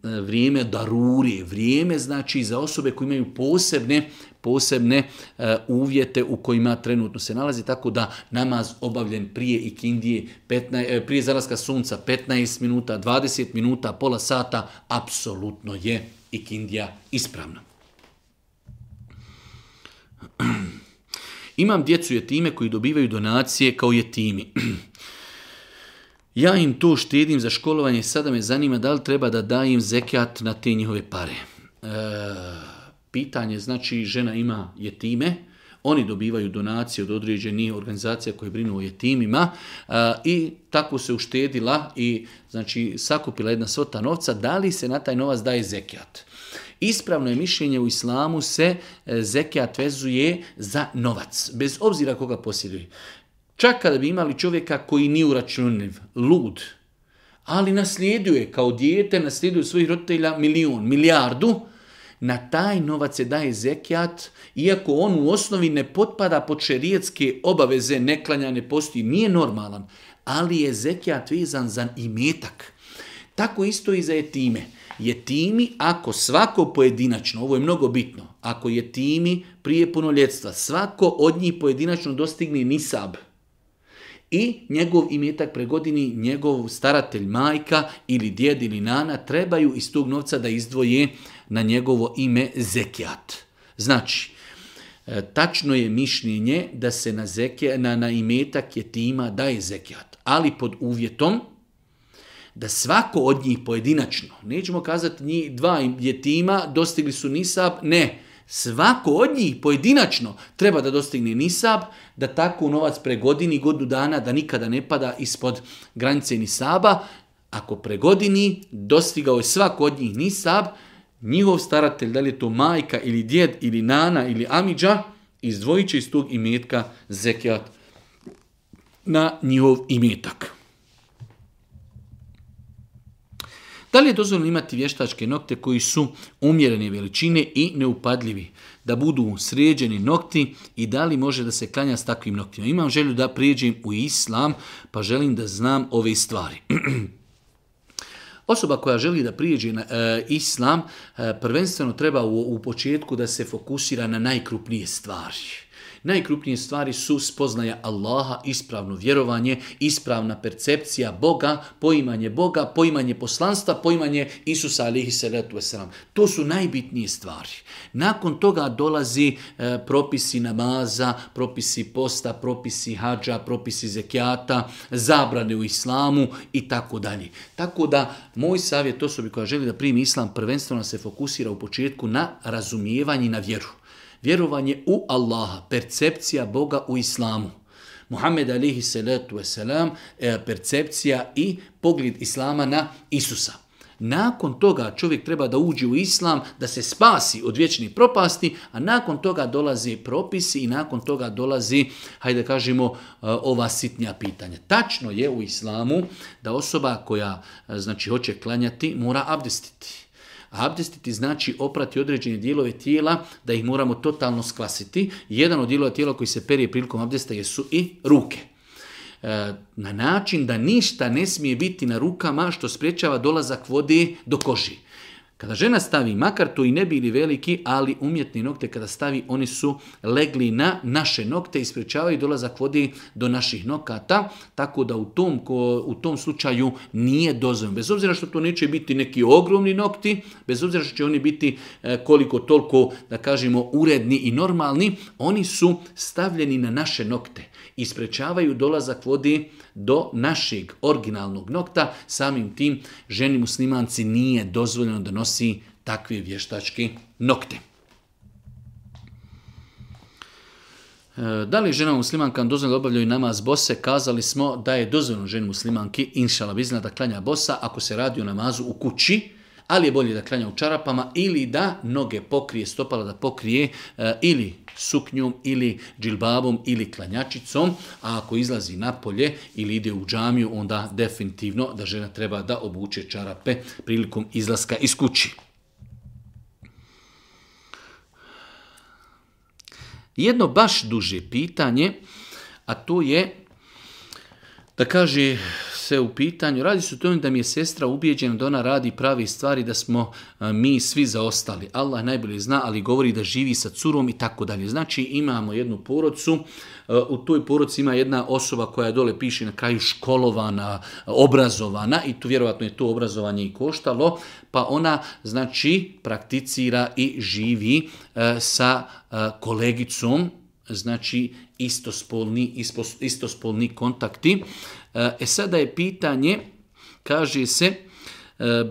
vrijeme daruri, vrijeme znači za osobe koje imaju posebne posebne e, uvjete u kojima trenutno se nalazi, tako da namaz obavljen prije i 15, e, prije zalaska sunca 15 minuta, 20 minuta, pola sata, apsolutno je ikindija ispravna. Imam djecu jetime koji dobivaju donacije kao jetimi. Ja im tu štedim za školovanje, sada me zanima da li treba da dajem zekat na te njihove pare. E, pitanje, znači žena ima jetime, oni dobivaju donacije od određenih organizacija koje brinu o jetimima e, i tako se uštedila i znači sakupila jedna svota novca, da li se na taj novac daje zekijat? Ispravno je mišljenje u islamu se e, zekijat vezuje za novac, bez obzira koga posjeduje. Čak kada bi imali čovjeka koji nije uračunljiv, lud, ali naslijeduje kao dijete, naslijeduje svojih roditelja milijun, milijardu, na taj novac se daje zekijat, iako on u osnovi ne potpada pod šerijetske obaveze, ne klanja, ne postoji, nije normalan, ali je zekijat vezan za imetak. Tako isto i za Je timi ako svako pojedinačno, ovo je mnogo bitno, ako jetimi prije punoljetstva, svako od njih pojedinačno dostigne nisab, i njegov imetak pregodini, njegov staratelj majka ili djed ili nana trebaju iz tog novca da izdvoje na njegovo ime zekijat. Znači, e, tačno je mišljenje da se na, na, na imetak je tima daje zekijat, ali pod uvjetom da svako od njih pojedinačno, nećemo kazati njih dva jetima, dostigli su nisab, ne, Svako od njih pojedinačno treba da dostigne nisab, da tako novac pregodini godinu dana, da nikada ne pada ispod granice nisaba. Ako pregodini, dostigao je svako od njih nisab, njihov staratelj, da li je to majka ili djed ili nana ili amidža, izdvojit će iz tog imetka zekijat na njihov imetak. Da li je dozvoljeno imati vještačke nokte koji su umjerene veličine i neupadljivi? Da budu sređeni nokti i da li može da se klanja s takvim noktima? Imam želju da prijeđem u islam pa želim da znam ove stvari. Osoba koja želi da prijeđe na e, islam e, prvenstveno treba u, u početku da se fokusira na najkrupnije stvari najkrupnije stvari su spoznaja Allaha, ispravno vjerovanje, ispravna percepcija Boga, poimanje Boga, poimanje poslanstva, poimanje Isusa alihi salatu wasalam. To su najbitnije stvari. Nakon toga dolazi e, propisi namaza, propisi posta, propisi hađa, propisi zekijata, zabrane u islamu i tako dalje. Tako da moj savjet osobi koja želi da primi islam prvenstveno se fokusira u početku na razumijevanje i na vjeru. Vjerovanje u Allaha, percepcija Boga u islamu. Muhammed alihi salatu wasalam, e, percepcija i pogled islama na Isusa. Nakon toga čovjek treba da uđe u islam, da se spasi od vječnih propasti, a nakon toga dolazi propisi i nakon toga dolazi, hajde kažemo, e, ova sitnja pitanja. Tačno je u islamu da osoba koja e, znači hoće klanjati mora abdestiti. Abdestiti znači oprati određene dijelove tijela da ih moramo totalno skvasiti. Jedan od dijelova tijela koji se perije prilikom abdesta jesu i ruke. E, na način da ništa ne smije biti na rukama što sprječava dolazak vode do koži. Kada žena stavi, makar to i ne bili veliki, ali umjetni nokte kada stavi, oni su legli na naše nokte i sprečavaju dolazak vodi do naših nokata, tako da u tom, ko, u tom slučaju nije dozvan. Bez obzira što to neće biti neki ogromni nokti, bez obzira što će oni biti e, koliko toliko, da kažemo, uredni i normalni, oni su stavljeni na naše nokte i sprečavaju dolazak vodi do našeg originalnog nokta. Samim tim ženi muslimanci nije dozvoljeno da nosi takve vještačke nokte. E, da li žena muslimanka dozvoljeno da obavljaju namaz bose? Kazali smo da je dozvoljeno ženi muslimanki, inšalabizna da klanja bosa ako se radi o namazu u kući, ali je bolje da klanja u čarapama ili da noge pokrije, stopala da pokrije eh, ili suknjom ili džilbabom ili klanjačicom, a ako izlazi napolje ili ide u džamiju, onda definitivno da žena treba da obuče čarape prilikom izlaska iz kući. Jedno baš duže pitanje, a to je da kaže se u pitanju, radi se o tome da mi je sestra ubijeđena da ona radi pravi stvari, da smo e, mi svi zaostali. Allah najbolje zna, ali govori da živi sa curom i tako dalje. Znači imamo jednu porodcu, e, u toj porodci ima jedna osoba koja dole piše na kraju školovana, obrazovana i tu vjerojatno je to obrazovanje i koštalo, pa ona znači prakticira i živi e, sa kolegicom, znači istospolni, istospolni kontakti. E, e sada je pitanje, kaže se, e,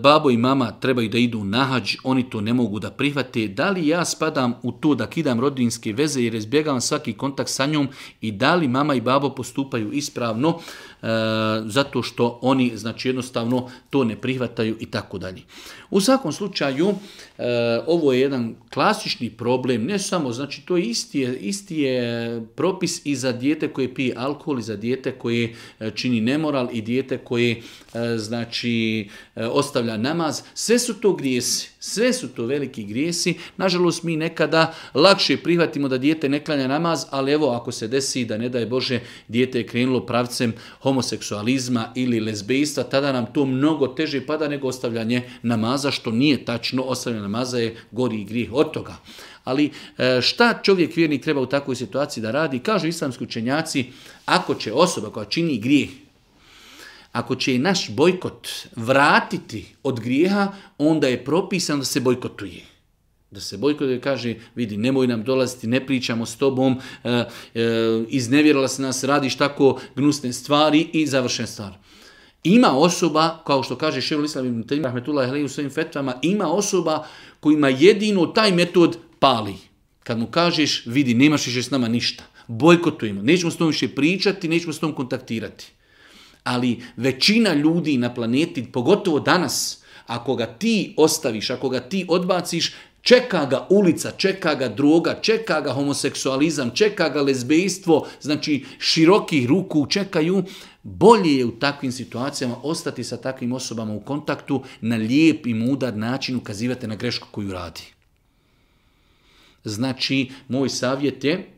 babo i mama trebaju da idu na hađ, oni to ne mogu da prihvate. Da li ja spadam u to da kidam rodinske veze jer izbjegavam svaki kontakt sa njom i da li mama i babo postupaju ispravno? E, zato što oni znači jednostavno to ne prihvataju i tako dalje. U svakom slučaju e, ovo je jedan klasični problem, ne samo znači to je isti je, isti je propis i za dijete koje pije alkohol i za dijete koje e, čini nemoral i dijete koje znači ostavlja namaz, sve su to grijesi sve su to veliki grijesi. Nažalost, mi nekada lakše prihvatimo da dijete ne klanja namaz, ali evo, ako se desi da ne daj Bože, dijete je krenulo pravcem homoseksualizma ili lezbijstva, tada nam to mnogo teže pada nego ostavljanje namaza, što nije tačno. Ostavljanje namaza je gori grijeh od toga. Ali e, šta čovjek vjernik treba u takvoj situaciji da radi? Kažu islamski učenjaci, ako će osoba koja čini grijeh, ako će i naš bojkot vratiti od grijeha, onda je propisan da se bojkotuje. Da se bojkotuje, kaže, vidi, nemoj nam dolaziti, ne pričamo s tobom, e, e, iznevjerila se nas, radiš tako gnusne stvari i završen stvar. Ima osoba, kao što kaže Ševo Islam ibn Rahmetullah u svojim fetvama, ima osoba kojima jedino taj metod pali. Kad mu kažeš, vidi, nemaš više s nama ništa, bojkotujemo, nećemo s tom više pričati, nećemo s tom kontaktirati ali većina ljudi na planeti, pogotovo danas, ako ga ti ostaviš, ako ga ti odbaciš, Čeka ga ulica, čeka ga droga, čeka ga homoseksualizam, čeka ga lezbejstvo, znači širokih ruku čekaju. Bolje je u takvim situacijama ostati sa takvim osobama u kontaktu, na lijep i mudar način ukazivati na grešku koju radi. Znači, moj savjet je,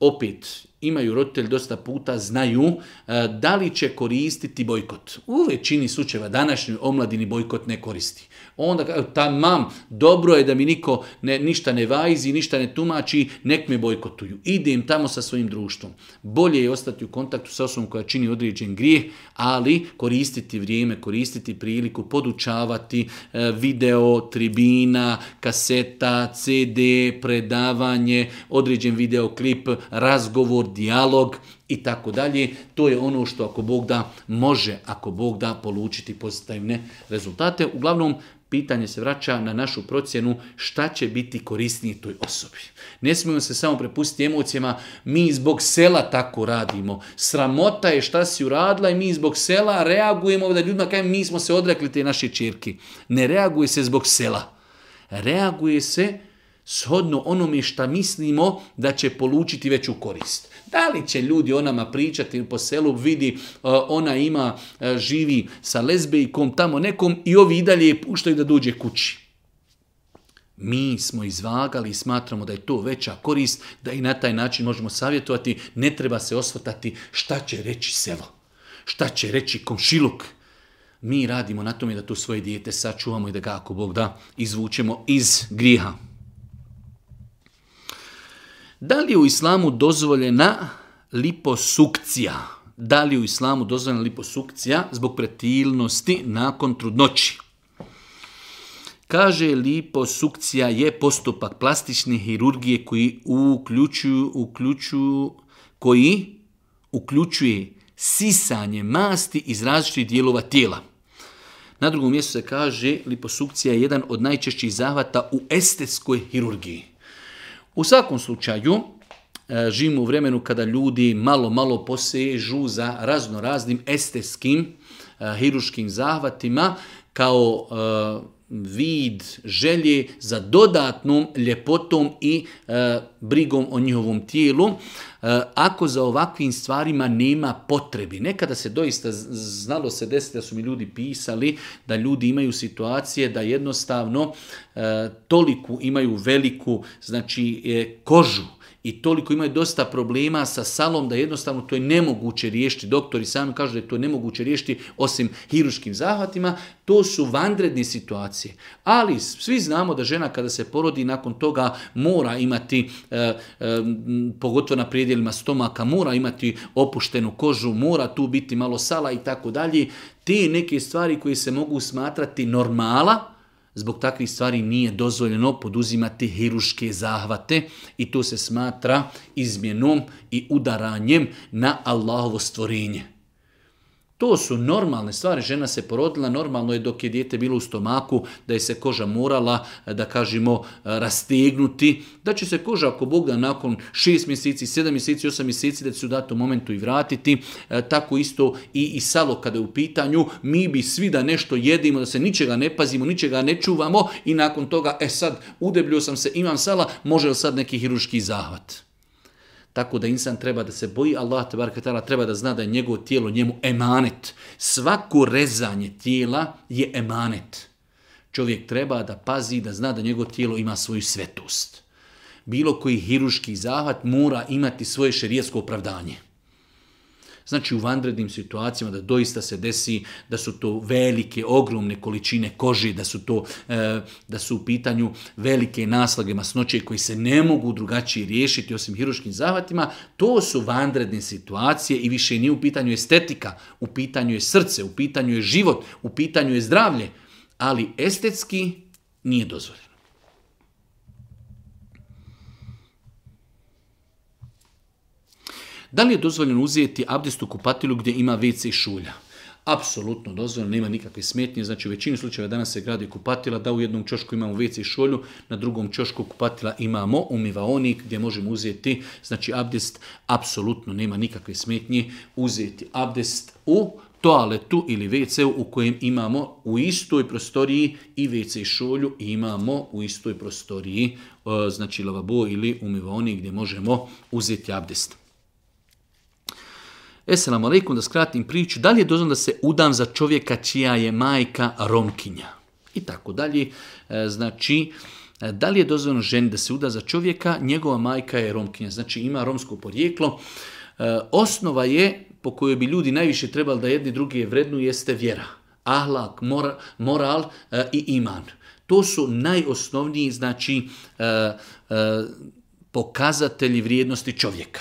opet, imaju roditelj dosta puta, znaju e, da li će koristiti bojkot. U većini slučajeva današnjoj omladini bojkot ne koristi. Onda kao, mam, dobro je da mi niko ne, ništa ne vajzi, ništa ne tumači, nek me bojkotuju. Idem tamo sa svojim društvom. Bolje je ostati u kontaktu sa osobom koja čini određen grijeh, ali koristiti vrijeme, koristiti priliku, podučavati e, video, tribina, kaseta, CD, predavanje, određen videoklip, razgovor, dijalog i tako dalje. To je ono što ako Bog da može, ako Bog da polučiti pozitivne rezultate. Uglavnom, pitanje se vraća na našu procjenu šta će biti korisnije toj osobi. Ne smijemo se samo prepustiti emocijama, mi zbog sela tako radimo. Sramota je šta si uradila i mi zbog sela reagujemo da ljudima kažem, mi smo se odrekli te naše čirki. Ne reaguje se zbog sela. Reaguje se shodno onome šta mislimo da će polučiti veću korist. Da li će ljudi o nama pričati po selu, vidi e, ona ima, e, živi sa lezbejkom tamo nekom i ovi i dalje je puštaju da dođe kući. Mi smo izvagali i smatramo da je to veća korist, da i na taj način možemo savjetovati, ne treba se osvrtati šta će reći selo, šta će reći komšiluk. Mi radimo na tome da tu svoje dijete sačuvamo i da ga ako Bog da izvučemo iz griha. Da li je u islamu dozvoljena liposukcija? Da li je u islamu dozvoljena liposukcija zbog pretilnosti nakon trudnoći? Kaže, liposukcija je postupak plastične hirurgije koji uključuju, uključuju, koji uključuje sisanje masti iz različitih dijelova tijela. Na drugom mjestu se kaže, liposukcija je jedan od najčešćih zahvata u estetskoj hirurgiji. U svakom slučaju, e, živimo u vremenu kada ljudi malo, malo posežu za razno raznim estetskim, e, hiruškim zahvatima, kao e, vid želje za dodatnom ljepotom i e, brigom o njihovom tijelu e, ako za ovakvim stvarima nema potrebi. Nekada se doista znalo se desiti da su mi ljudi pisali da ljudi imaju situacije da jednostavno e, toliku imaju veliku znači kožu i toliko imaju dosta problema sa salom da jednostavno to je nemoguće riješiti. Doktori sami kažu da je to nemoguće riješiti osim hiruškim zahvatima. To su vanredne situacije. Ali svi znamo da žena kada se porodi nakon toga mora imati, e, e, pogotovo na prijedjelima stomaka, mora imati opuštenu kožu, mora tu biti malo sala i tako dalje. Te neke stvari koje se mogu smatrati normala, zbog takvih stvari nije dozvoljeno poduzimati hiruške zahvate i to se smatra izmjenom i udaranjem na Allahovo stvorenje. To su normalne stvari, žena se porodila, normalno je dok je dijete bilo u stomaku, da je se koža morala, da kažemo, rastegnuti, da će se koža ako Boga nakon šest mjeseci, sedam mjeseci, osam mjeseci, da će se u datom momentu i vratiti, e, tako isto i, i salo kada je u pitanju, mi bi svi da nešto jedimo, da se ničega ne pazimo, ničega ne čuvamo i nakon toga, e sad, udebljio sam se, imam sala, može li sad neki hiruški zahvat? Tako da insan treba da se boji, Allah treba da zna da je njegovo tijelo njemu emanet. Svako rezanje tijela je emanet. Čovjek treba da pazi, da zna da njegovo tijelo ima svoju svetost. Bilo koji hiruški zahvat mora imati svoje šerijetsko opravdanje. Znači u vanrednim situacijama da doista se desi da su to velike, ogromne količine kože, da su to e, da su u pitanju velike naslage masnoće koji se ne mogu drugačije riješiti osim hiruškim zahvatima, to su vanredne situacije i više nije u pitanju estetika, u pitanju je srce, u pitanju je život, u pitanju je zdravlje, ali estetski nije dozvoljeno. Da li je dozvoljeno uzeti abdest u kupatilu gdje ima WC šulja? Apsolutno dozvoljeno, nema nikakve smetnje. Znači u većini slučajeva danas se gradi kupatila, da u jednom čošku imamo WC šolju, na drugom čošku kupatila imamo umivaonik gdje možemo uzeti znači abdest. Apsolutno nema nikakve smetnje uzeti abdest u toaletu ili WC u kojem imamo u istoj prostoriji i WC šolju imamo u istoj prostoriji e, znači lavabo ili umivaonik gdje možemo uzeti abdest. Esselamu alaikum, da skratim priču, da li je dozvan da se udam za čovjeka čija je majka Romkinja? I tako dalje. E, znači, e, da li je dozvoljeno ženi da se uda za čovjeka, njegova majka je Romkinja, znači ima romsko porijeklo. E, osnova je po kojoj bi ljudi najviše trebali da jedni drugi je vrednu jeste vjera, ahlak, moral, moral i iman. To su najosnovniji znači pokazatelji vrijednosti čovjeka.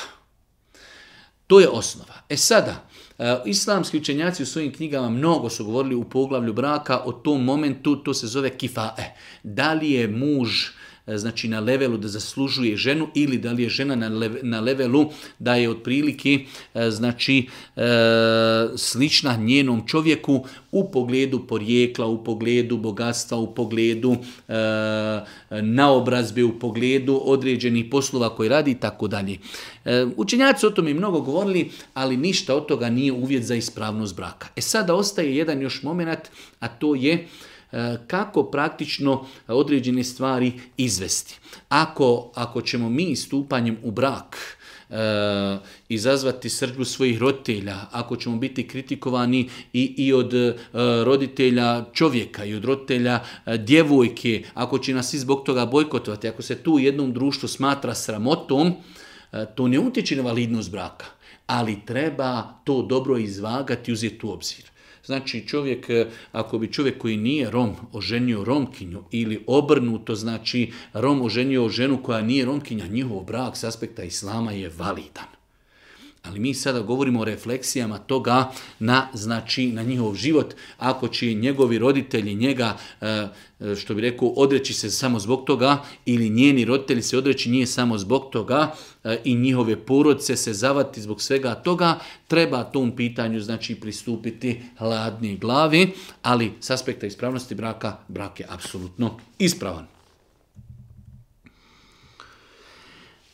To je osnova. E sada, e, islamski učenjaci u svojim knjigama mnogo su govorili u poglavlju braka o tom momentu, to se zove kifae. Da li je muž E, znači na levelu da zaslužuje ženu ili da li je žena na, na levelu da je otprilike e, znači e, slična njenom čovjeku u pogledu porijekla, u pogledu bogatstva, u pogledu naobrazbe, u pogledu određenih poslova koje radi i tako dalje. Učenjaci o tome mnogo govorili, ali ništa od toga nije uvjet za ispravnost braka. E sada ostaje jedan još moment, a to je kako praktično određene stvari izvesti. Ako, ako ćemo mi stupanjem u brak e, izazvati srđbu svojih roditelja, ako ćemo biti kritikovani i, i od e, roditelja čovjeka i od roditelja e, djevojke, ako će nas i zbog toga bojkotovati, ako se tu u jednom društvu smatra sramotom, to ne utječe na validnost braka, ali treba to dobro izvagati i uzeti u obzir. Znači čovjek, e, ako bi čovjek koji nije Rom oženio Romkinju ili obrnuto, znači Rom oženio ženu koja nije Romkinja, njihov brak s aspekta Islama je validan. Ali mi sada govorimo o refleksijama toga na, znači, na njihov život. Ako će njegovi roditelji njega, e, e, što bi rekao, odreći se samo zbog toga ili njeni roditelji se odreći nije samo zbog toga e, i njihove porodce se zavati zbog svega toga, treba tom pitanju znači pristupiti hladni glavi, ali s aspekta ispravnosti braka, brak je apsolutno ispravan.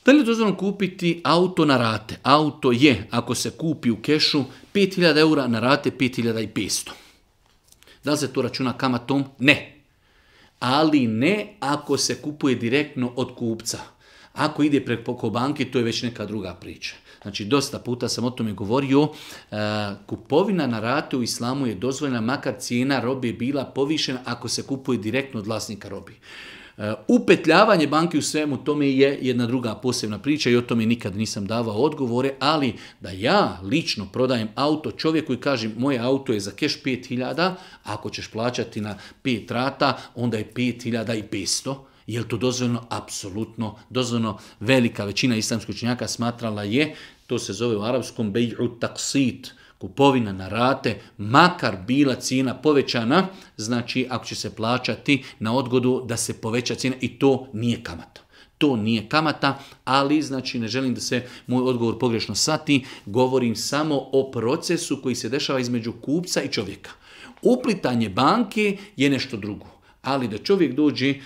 Da li je dozvoljeno kupiti auto na rate? Auto je, ako se kupi u kešu, 5000 eura na rate 5500. Da li se to računa kamatom? Ne. Ali ne ako se kupuje direktno od kupca. Ako ide preko banke, to je već neka druga priča. Znači, dosta puta sam o tome govorio, e, kupovina na rate u islamu je dozvoljena, makar cijena robe bila povišena ako se kupuje direktno od vlasnika robi. E, upetljavanje banke u svemu, tome je jedna druga posebna priča i o tome nikad nisam davao odgovore, ali da ja lično prodajem auto čovjeku i kažem moje auto je za keš 5000, ako ćeš plaćati na 5 rata, onda je 5500, je li to dozvoljeno? Apsolutno dozvoljeno. Velika većina islamskih učenjaka smatrala je, to se zove u arapskom beju taksit, kupovina na rate, makar bila cijena povećana, znači ako će se plaćati na odgodu da se poveća cijena i to nije kamata. To nije kamata, ali znači ne želim da se moj odgovor pogrešno sati, govorim samo o procesu koji se dešava između kupca i čovjeka. Uplitanje banke je nešto drugo. Ali da čovjek dođe, e,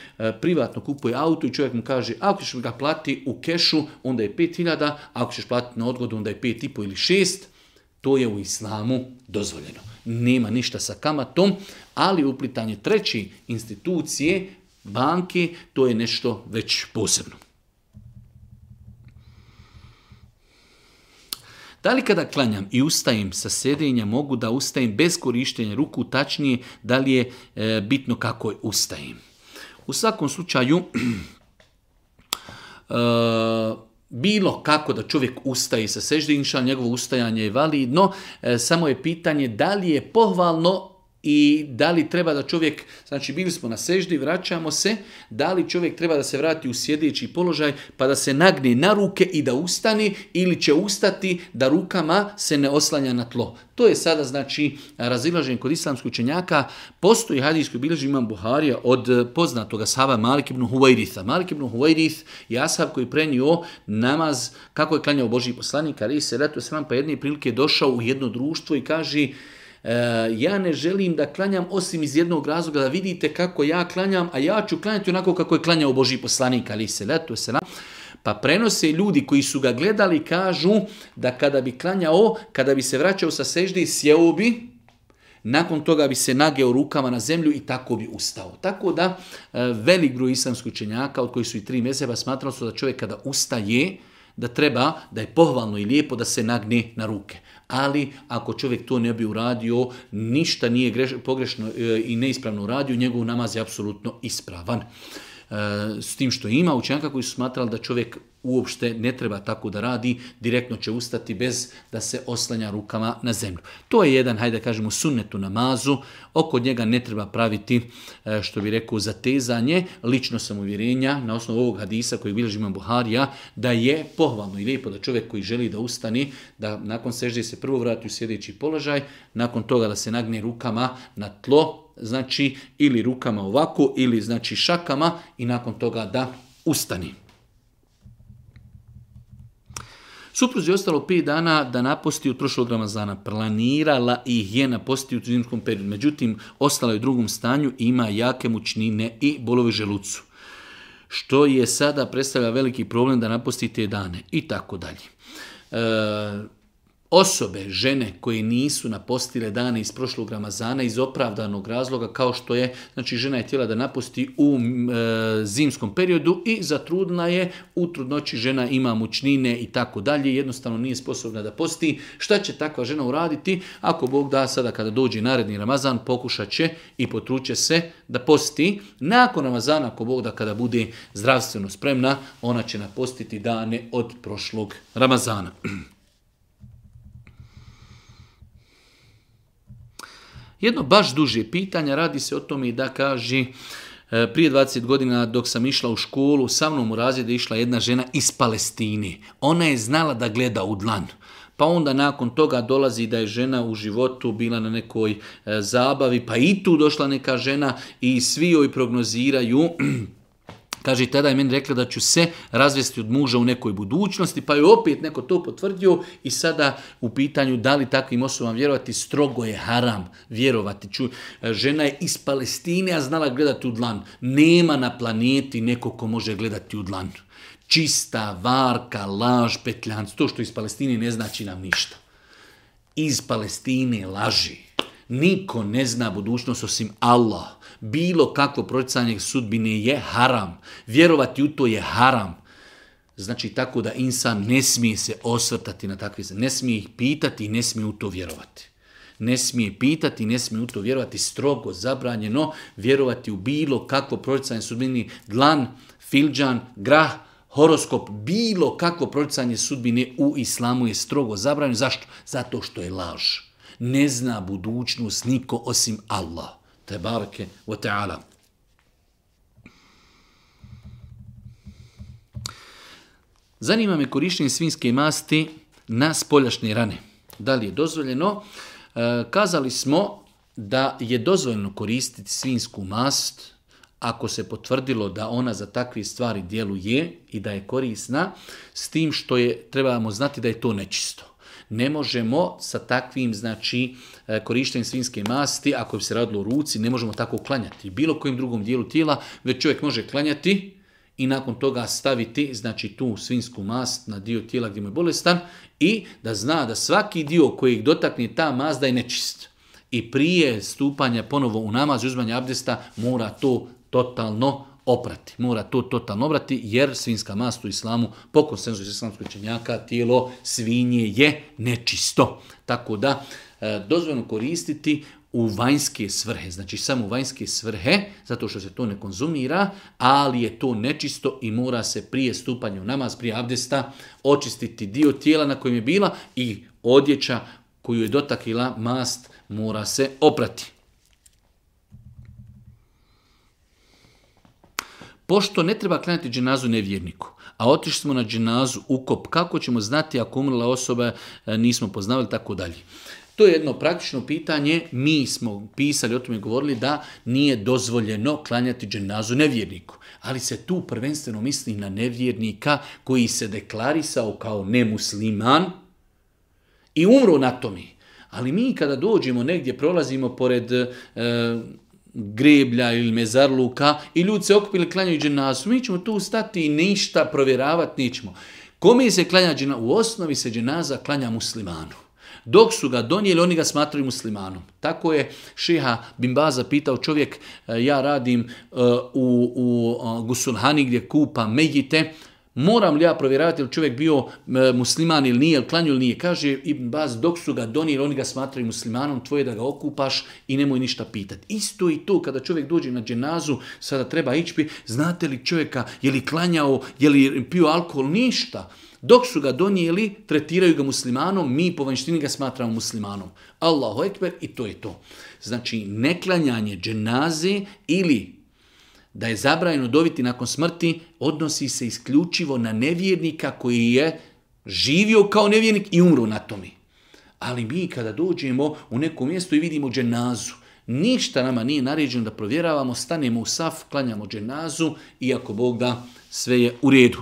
privatno kupuje auto i čovjek mu kaže ako ćeš ga plati u kešu, onda je 5000, ako ćeš platiti na odgodu, onda je 5,5 ili 6, to je u islamu dozvoljeno. Nema ništa sa kamatom, ali uplitanje treći institucije, banke, to je nešto već posebno. Da li kada klanjam i ustajem sa sedenja, mogu da ustajem bez korištenja ruku, tačnije da li je e, bitno kako je ustajem? U svakom slučaju, e, bilo kako da čovjek ustaje sa seždinša, njegovo ustajanje je validno, e, samo je pitanje da li je pohvalno i da li treba da čovjek, znači bili smo na seždi, vraćamo se, da li čovjek treba da se vrati u sjedeći položaj pa da se nagne na ruke i da ustani ili će ustati da rukama se ne oslanja na tlo. To je sada znači razilažen kod islamskog učenjaka. Postoji hadijsko bilježi imam Buharija od poznatoga sahaba Malik ibn Huvairitha. Malik ibn koji je ashab koji prenio namaz kako je klanjao Boži poslanik, ali se ratu sram pa jedne prilike došao u jedno društvo i kaže E, ja ne želim da klanjam osim iz jednog razloga, da vidite kako ja klanjam, a ja ću klanjati onako kako je klanjao Boži poslanik, ali se letu se pa prenose ljudi koji su ga gledali kažu da kada bi klanjao, kada bi se vraćao sa seždi, sjeo bi, nakon toga bi se nageo rukama na zemlju i tako bi ustao. Tako da e, velik gru islamskih učenjaka, od koji su i tri mjeseca, smatrali su da čovjek kada ustaje, da treba, da je pohvalno i lijepo da se nagne na ruke. Ali ako čovjek to ne bi uradio, ništa nije pogrešno e, i neispravno uradio, njegov namaz je apsolutno ispravan. E, s tim što ima učenjaka koji su smatrali da čovjek uopšte ne treba tako da radi, direktno će ustati bez da se oslanja rukama na zemlju. To je jedan, hajde da kažemo, sunnetu namazu, oko njega ne treba praviti, e, što bi rekao, zatezanje, lično sam uvjerenja, na osnovu ovog hadisa koji bilježi imam Buharija, da je pohvalno i lijepo da čovjek koji želi da ustani, da nakon sežde se prvo vrati u sjedeći položaj, nakon toga da se nagne rukama na tlo, znači ili rukama ovako ili znači šakama i nakon toga da ustani. Supruzi je ostalo 5 dana da naposti od prošlog Ramazana. Planirala ih je naposti u zimskom periodu. Međutim, ostala je u drugom stanju i ima jake mučnine i bolove želucu. Što je sada predstavlja veliki problem da naposti te dane i tako dalje. E, osobe, žene koje nisu napostile dane iz prošlog Ramazana iz opravdanog razloga kao što je, znači žena je htjela da napusti u e, zimskom periodu i zatrudna je, u trudnoći žena ima mučnine i tako dalje, jednostavno nije sposobna da posti. Šta će takva žena uraditi? Ako Bog da sada kada dođe naredni Ramazan pokušat će i potruće se da posti. Nakon Ramazana, ako Bog da kada bude zdravstveno spremna, ona će napostiti dane od prošlog Ramazana. Jedno baš duže pitanje, radi se o tome da kaže prije 20 godina dok sam išla u školu, sa mnom u razredu išla jedna žena iz Palestine. Ona je znala da gleda u dlan. Pa onda nakon toga dolazi da je žena u životu bila na nekoj e, zabavi, pa i tu došla neka žena i svi joj prognoziraju Kaže, tada je meni rekla da ću se razvesti od muža u nekoj budućnosti, pa je opet neko to potvrdio i sada u pitanju da li takvim osobama vjerovati, strogo je haram vjerovati. Ču, e, žena je iz Palestine, a znala gledati u dlan. Nema na planeti neko ko može gledati u dlan. Čista, varka, laž, petljanc, to što iz Palestine ne znači nam ništa. Iz Palestine laži. Niko ne zna budućnost osim Allah. Bilo kakvo proticanje sudbine je haram. Vjerovati u to je haram. Znači tako da insan ne smije se osvrtati na takve ne smije ih pitati i ne smije u to vjerovati. Ne smije pitati, ne smije u to vjerovati, strogo zabranjeno vjerovati u bilo kakvo proticanje sudbine. dlan, filđan, grah, horoskop, bilo kakvo procanje sudbine u islamu je strogo zabranjeno. Zašto? Zato što je laž. Ne zna budućnost niko osim Allah te barke. Teala. Zanima me korištenje svinske masti na spoljašnje rane. Da li je dozvoljeno? E, kazali smo da je dozvoljeno koristiti svinsku mast ako se potvrdilo da ona za takve stvari djeluje i da je korisna, s tim što je trebamo znati da je to nečisto ne možemo sa takvim znači e, korištenjem svinske masti, ako bi se radilo u ruci, ne možemo tako klanjati. Bilo kojim drugom dijelu tijela, već čovjek može klanjati i nakon toga staviti znači tu svinsku mast na dio tijela gdje mu je bolestan i da zna da svaki dio ih dotakne ta mazda je nečist. I prije stupanja ponovo u namaz i uzmanja abdesta mora to totalno oprati, mora to totalno obrati, jer svinska mast u islamu, po konsenzu islamskoj čenjaka, tijelo svinje je nečisto. Tako da, e, dozvoljeno koristiti u vanjske svrhe, znači samo u vanjske svrhe, zato što se to ne konzumira, ali je to nečisto i mora se prije stupanja u namaz, prije abdesta, očistiti dio tijela na kojem je bila i odjeća koju je dotakila mast mora se oprati. Pošto ne treba klanjati dženazu nevjerniku, a otišli smo na dženazu ukop, kako ćemo znati ako umrla osoba e, nismo poznavali, tako dalje. To je jedno praktično pitanje, mi smo pisali, o tome govorili da nije dozvoljeno klanjati dženazu nevjerniku, ali se tu prvenstveno misli na nevjernika koji se deklarisao kao nemusliman i umro na tome. Ali mi kada dođemo negdje, prolazimo pored e, greblja ili mezarluka i ljudi se okupili klanjaju dženazu. Mi ćemo tu stati i ništa provjeravati nećemo. Kome se klanja U osnovi se dženaza klanja muslimanu. Dok su ga donijeli, oni ga smatraju muslimanom. Tako je Šeha Bimbaza pitao čovjek, e, ja radim e, u, u e, Gusulhani gdje kupa Mejite, Moram li ja provjeravati ili čovjek bio musliman ili nije, ili klanju ili nije. Kaže Ibn Baz, dok su ga donijeli, oni ga smatraju muslimanom, tvoje da ga okupaš i nemoj ništa pitati. Isto i to kada čovjek dođe na dženazu, sada treba ići, znate li čovjeka, je li klanjao, je li pio alkohol, ništa. Dok su ga donijeli, tretiraju ga muslimanom, mi po vanštini ga smatramo muslimanom. Allahu ekber i to je to. Znači, neklanjanje dženaze ili da je zabrajeno doviti nakon smrti odnosi se isključivo na nevjernika koji je živio kao nevjernik i umro na tome. Ali mi kada dođemo u neko mjesto i vidimo dženazu, ništa nama nije naređeno da provjeravamo, stanemo u saf, klanjamo dženazu i ako Bog da, sve je u redu.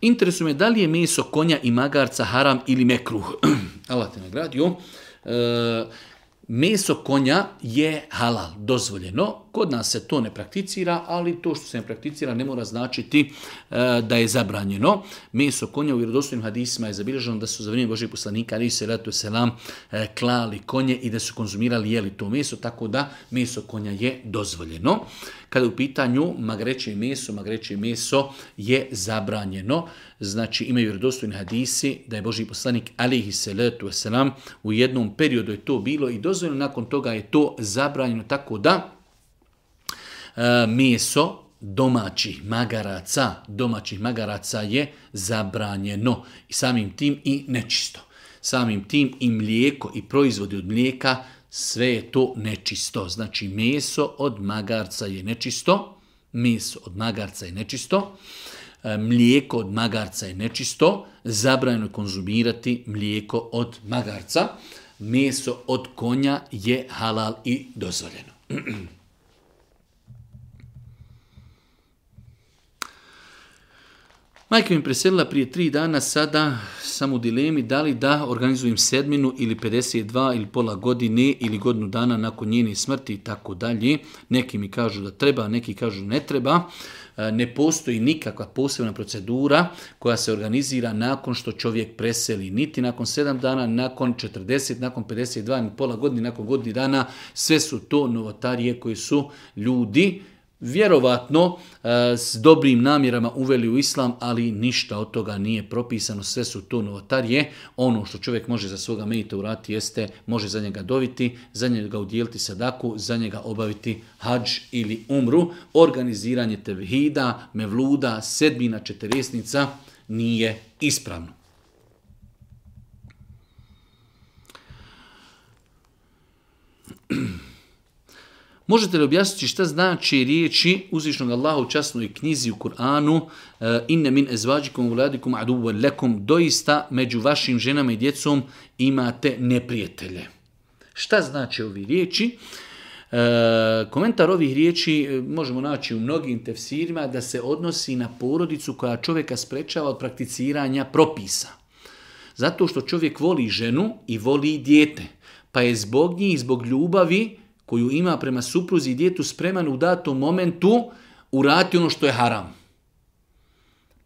Interesuje me da li je meso konja i magarca haram ili mekruh. Allah te nagradio. E, meso konja je halal, dozvoljeno. Kod nas se to ne prakticira, ali to što se ne prakticira ne mora značiti e, da je zabranjeno. Meso konja u vjerodostojnim hadisima je zabilježeno da su za vrijeme Božih poslanika, ali se ratu selam, e, klali konje i da su konzumirali jeli to meso, tako da meso konja je dozvoljeno. Kada u pitanju magreće meso, magreće meso je zabranjeno. Znači imaju vjerodostojni hadisi da je Boži poslanik alihi salatu wasalam u jednom periodu je to bilo i dozvoljeno nakon toga je to zabranjeno tako da e, meso domaćih magaraca, domaćih magaraca je zabranjeno i samim tim i nečisto. Samim tim i mlijeko i proizvodi od mlijeka sve je to nečisto. Znači meso od magarca je nečisto, meso od magarca je nečisto, e, mlijeko od magarca je nečisto, zabranjeno konzumirati mlijeko od magarca, meso od konja je halal i dozvoljeno. Majka mi preselila prije tri dana, sada sam u dilemi da li da organizujem sedminu ili 52 ili pola godine ili godinu dana nakon njene smrti i tako dalje. Neki mi kažu da treba, neki kažu ne treba. E, ne postoji nikakva posebna procedura koja se organizira nakon što čovjek preseli. Niti nakon sedam dana, nakon 40, nakon 52, ni pola godine, nakon godinu dana. Sve su to novotarije koji su ljudi vjerovatno e, s dobrim namjerama uveli u islam, ali ništa od toga nije propisano, sve su to novotarije. Ono što čovjek može za svoga medita urati jeste, može za njega doviti, za njega udjeliti sadaku, za njega obaviti hađ ili umru. Organiziranje tevhida, mevluda, sedmina, četiresnica nije ispravno. Možete li objasniti šta znači riječi uzvišnog Allaha u časnoj knjizi u Kur'anu eh, inne min ezvađikom vladikom aduvan lekom doista među vašim ženama i djecom imate neprijatelje. Šta znači ovi riječi? E, komentar ovih riječi eh, možemo naći u mnogim tefsirima da se odnosi na porodicu koja čovjeka sprečava od prakticiranja propisa. Zato što čovjek voli ženu i voli dijete, pa je zbog njih, zbog ljubavi koju ima prema supruzi i djetu spreman u datom momentu urati ono što je haram.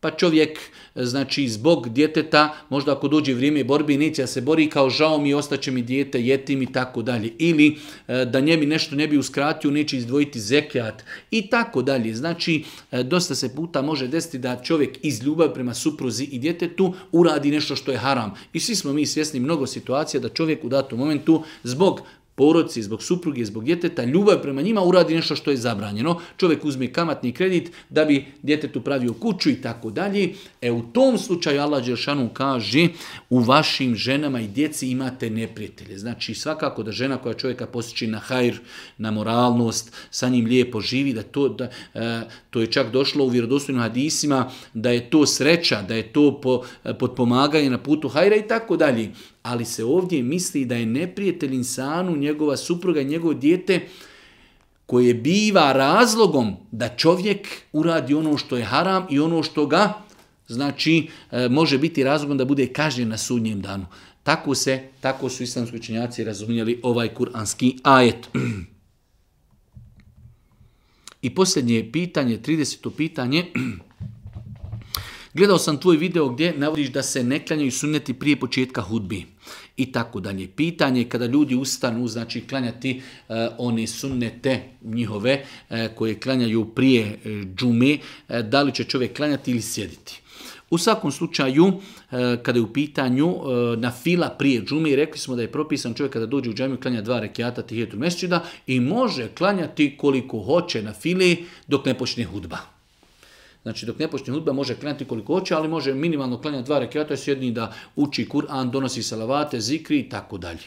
Pa čovjek, znači, zbog djeteta, možda ako dođe vrijeme borbi, neće da se bori kao žao mi, ostaće mi dijete, jetim i tako dalje. Ili e, da njemi nešto ne bi uskratio, neće izdvojiti zekijat i tako dalje. Znači, e, dosta se puta može desiti da čovjek iz ljubavi prema supruzi i djetetu uradi nešto što je haram. I svi smo mi svjesni mnogo situacija da čovjek u datom momentu zbog porodci, zbog supruge, zbog djeteta, ljubav prema njima uradi nešto što je zabranjeno. Čovjek uzme kamatni kredit da bi djetetu pravio kuću i tako dalje. E u tom slučaju Allah Đeršanu kaže u vašim ženama i djeci imate neprijatelje. Znači svakako da žena koja čovjeka posjeći na hajr, na moralnost, sa njim lijepo živi, da to, da, e, to je čak došlo u vjerodostojnim hadisima, da je to sreća, da je to po, e, potpomaganje na putu hajra i tako dalje ali se ovdje misli da je neprijatelj insanu, njegova supruga, njegovo dijete, koje biva razlogom da čovjek uradi ono što je haram i ono što ga, znači, e, može biti razlogom da bude kažnjen na sudnjem danu. Tako se, tako su islamski učenjaci razumjeli ovaj kuranski ajet. I posljednje pitanje, 30. pitanje, Gledao sam tvoj video gdje navodiš da se ne klanjaju sunneti prije početka hudbi i tako dalje. Pitanje kada ljudi ustanu, znači klanjati oni e, one sunnete njihove e, koje klanjaju prije e, džume, e, da li će čovjek klanjati ili sjediti. U svakom slučaju, kada je u pitanju na fila prije džume, rekli smo da je propisan čovjek kada dođe u džamiju klanja dva rekiata tihetu mesčida i može klanjati koliko hoće na fili dok ne počne hudba. Znači dok ne počne hudba može klanjati koliko hoće, ali može minimalno klanjati dva rekiata, sjedni da uči Kur'an, donosi salavate, zikri i tako dalje.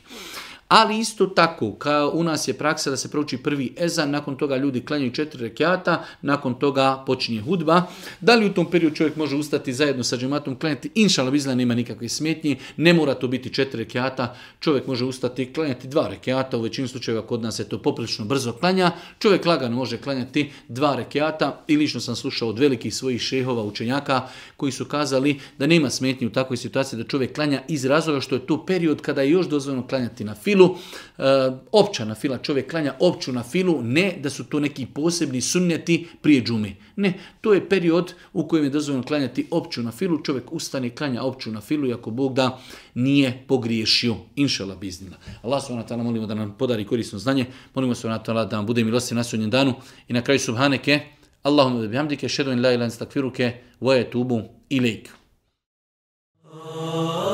Ali isto tako, kao u nas je praksa da se prouči prvi ezan, nakon toga ljudi klanjaju četiri rekiata, nakon toga počinje hudba. Da li u tom periodu čovjek može ustati zajedno sa džematom klanjati? Inšala nema nikakve smetnje, ne mora to biti četiri rekiata, čovjek može ustati klanjati dva rekiata, u većini slučajeva kod nas je to poprilično brzo klanja, čovjek lagano može klanjati dva rekiata i lično sam slušao od velikih svojih šehova, učenjaka koji su kazali da nema smetnje u takvoj situaciji da čovjek klanja iz razloga što je to period kada je još dozvoljeno klanjati na filu, filu, e, opća na fila, čovjek klanja opću na filu, ne da su to neki posebni sunnjati prije džumi. Ne, to je period u kojem je dozvoljeno klanjati opću na filu, čovjek ustane i klanja opću na filu, iako Bog da nije pogriješio. Inšala biznila. Allah subhanahu molimo da nam podari korisno znanje, molimo se wa da nam bude milosti na sudnjem danu i na kraju subhaneke, Allahumma bihamdike, šedu la ilan stakfiruke, wa etubu Oh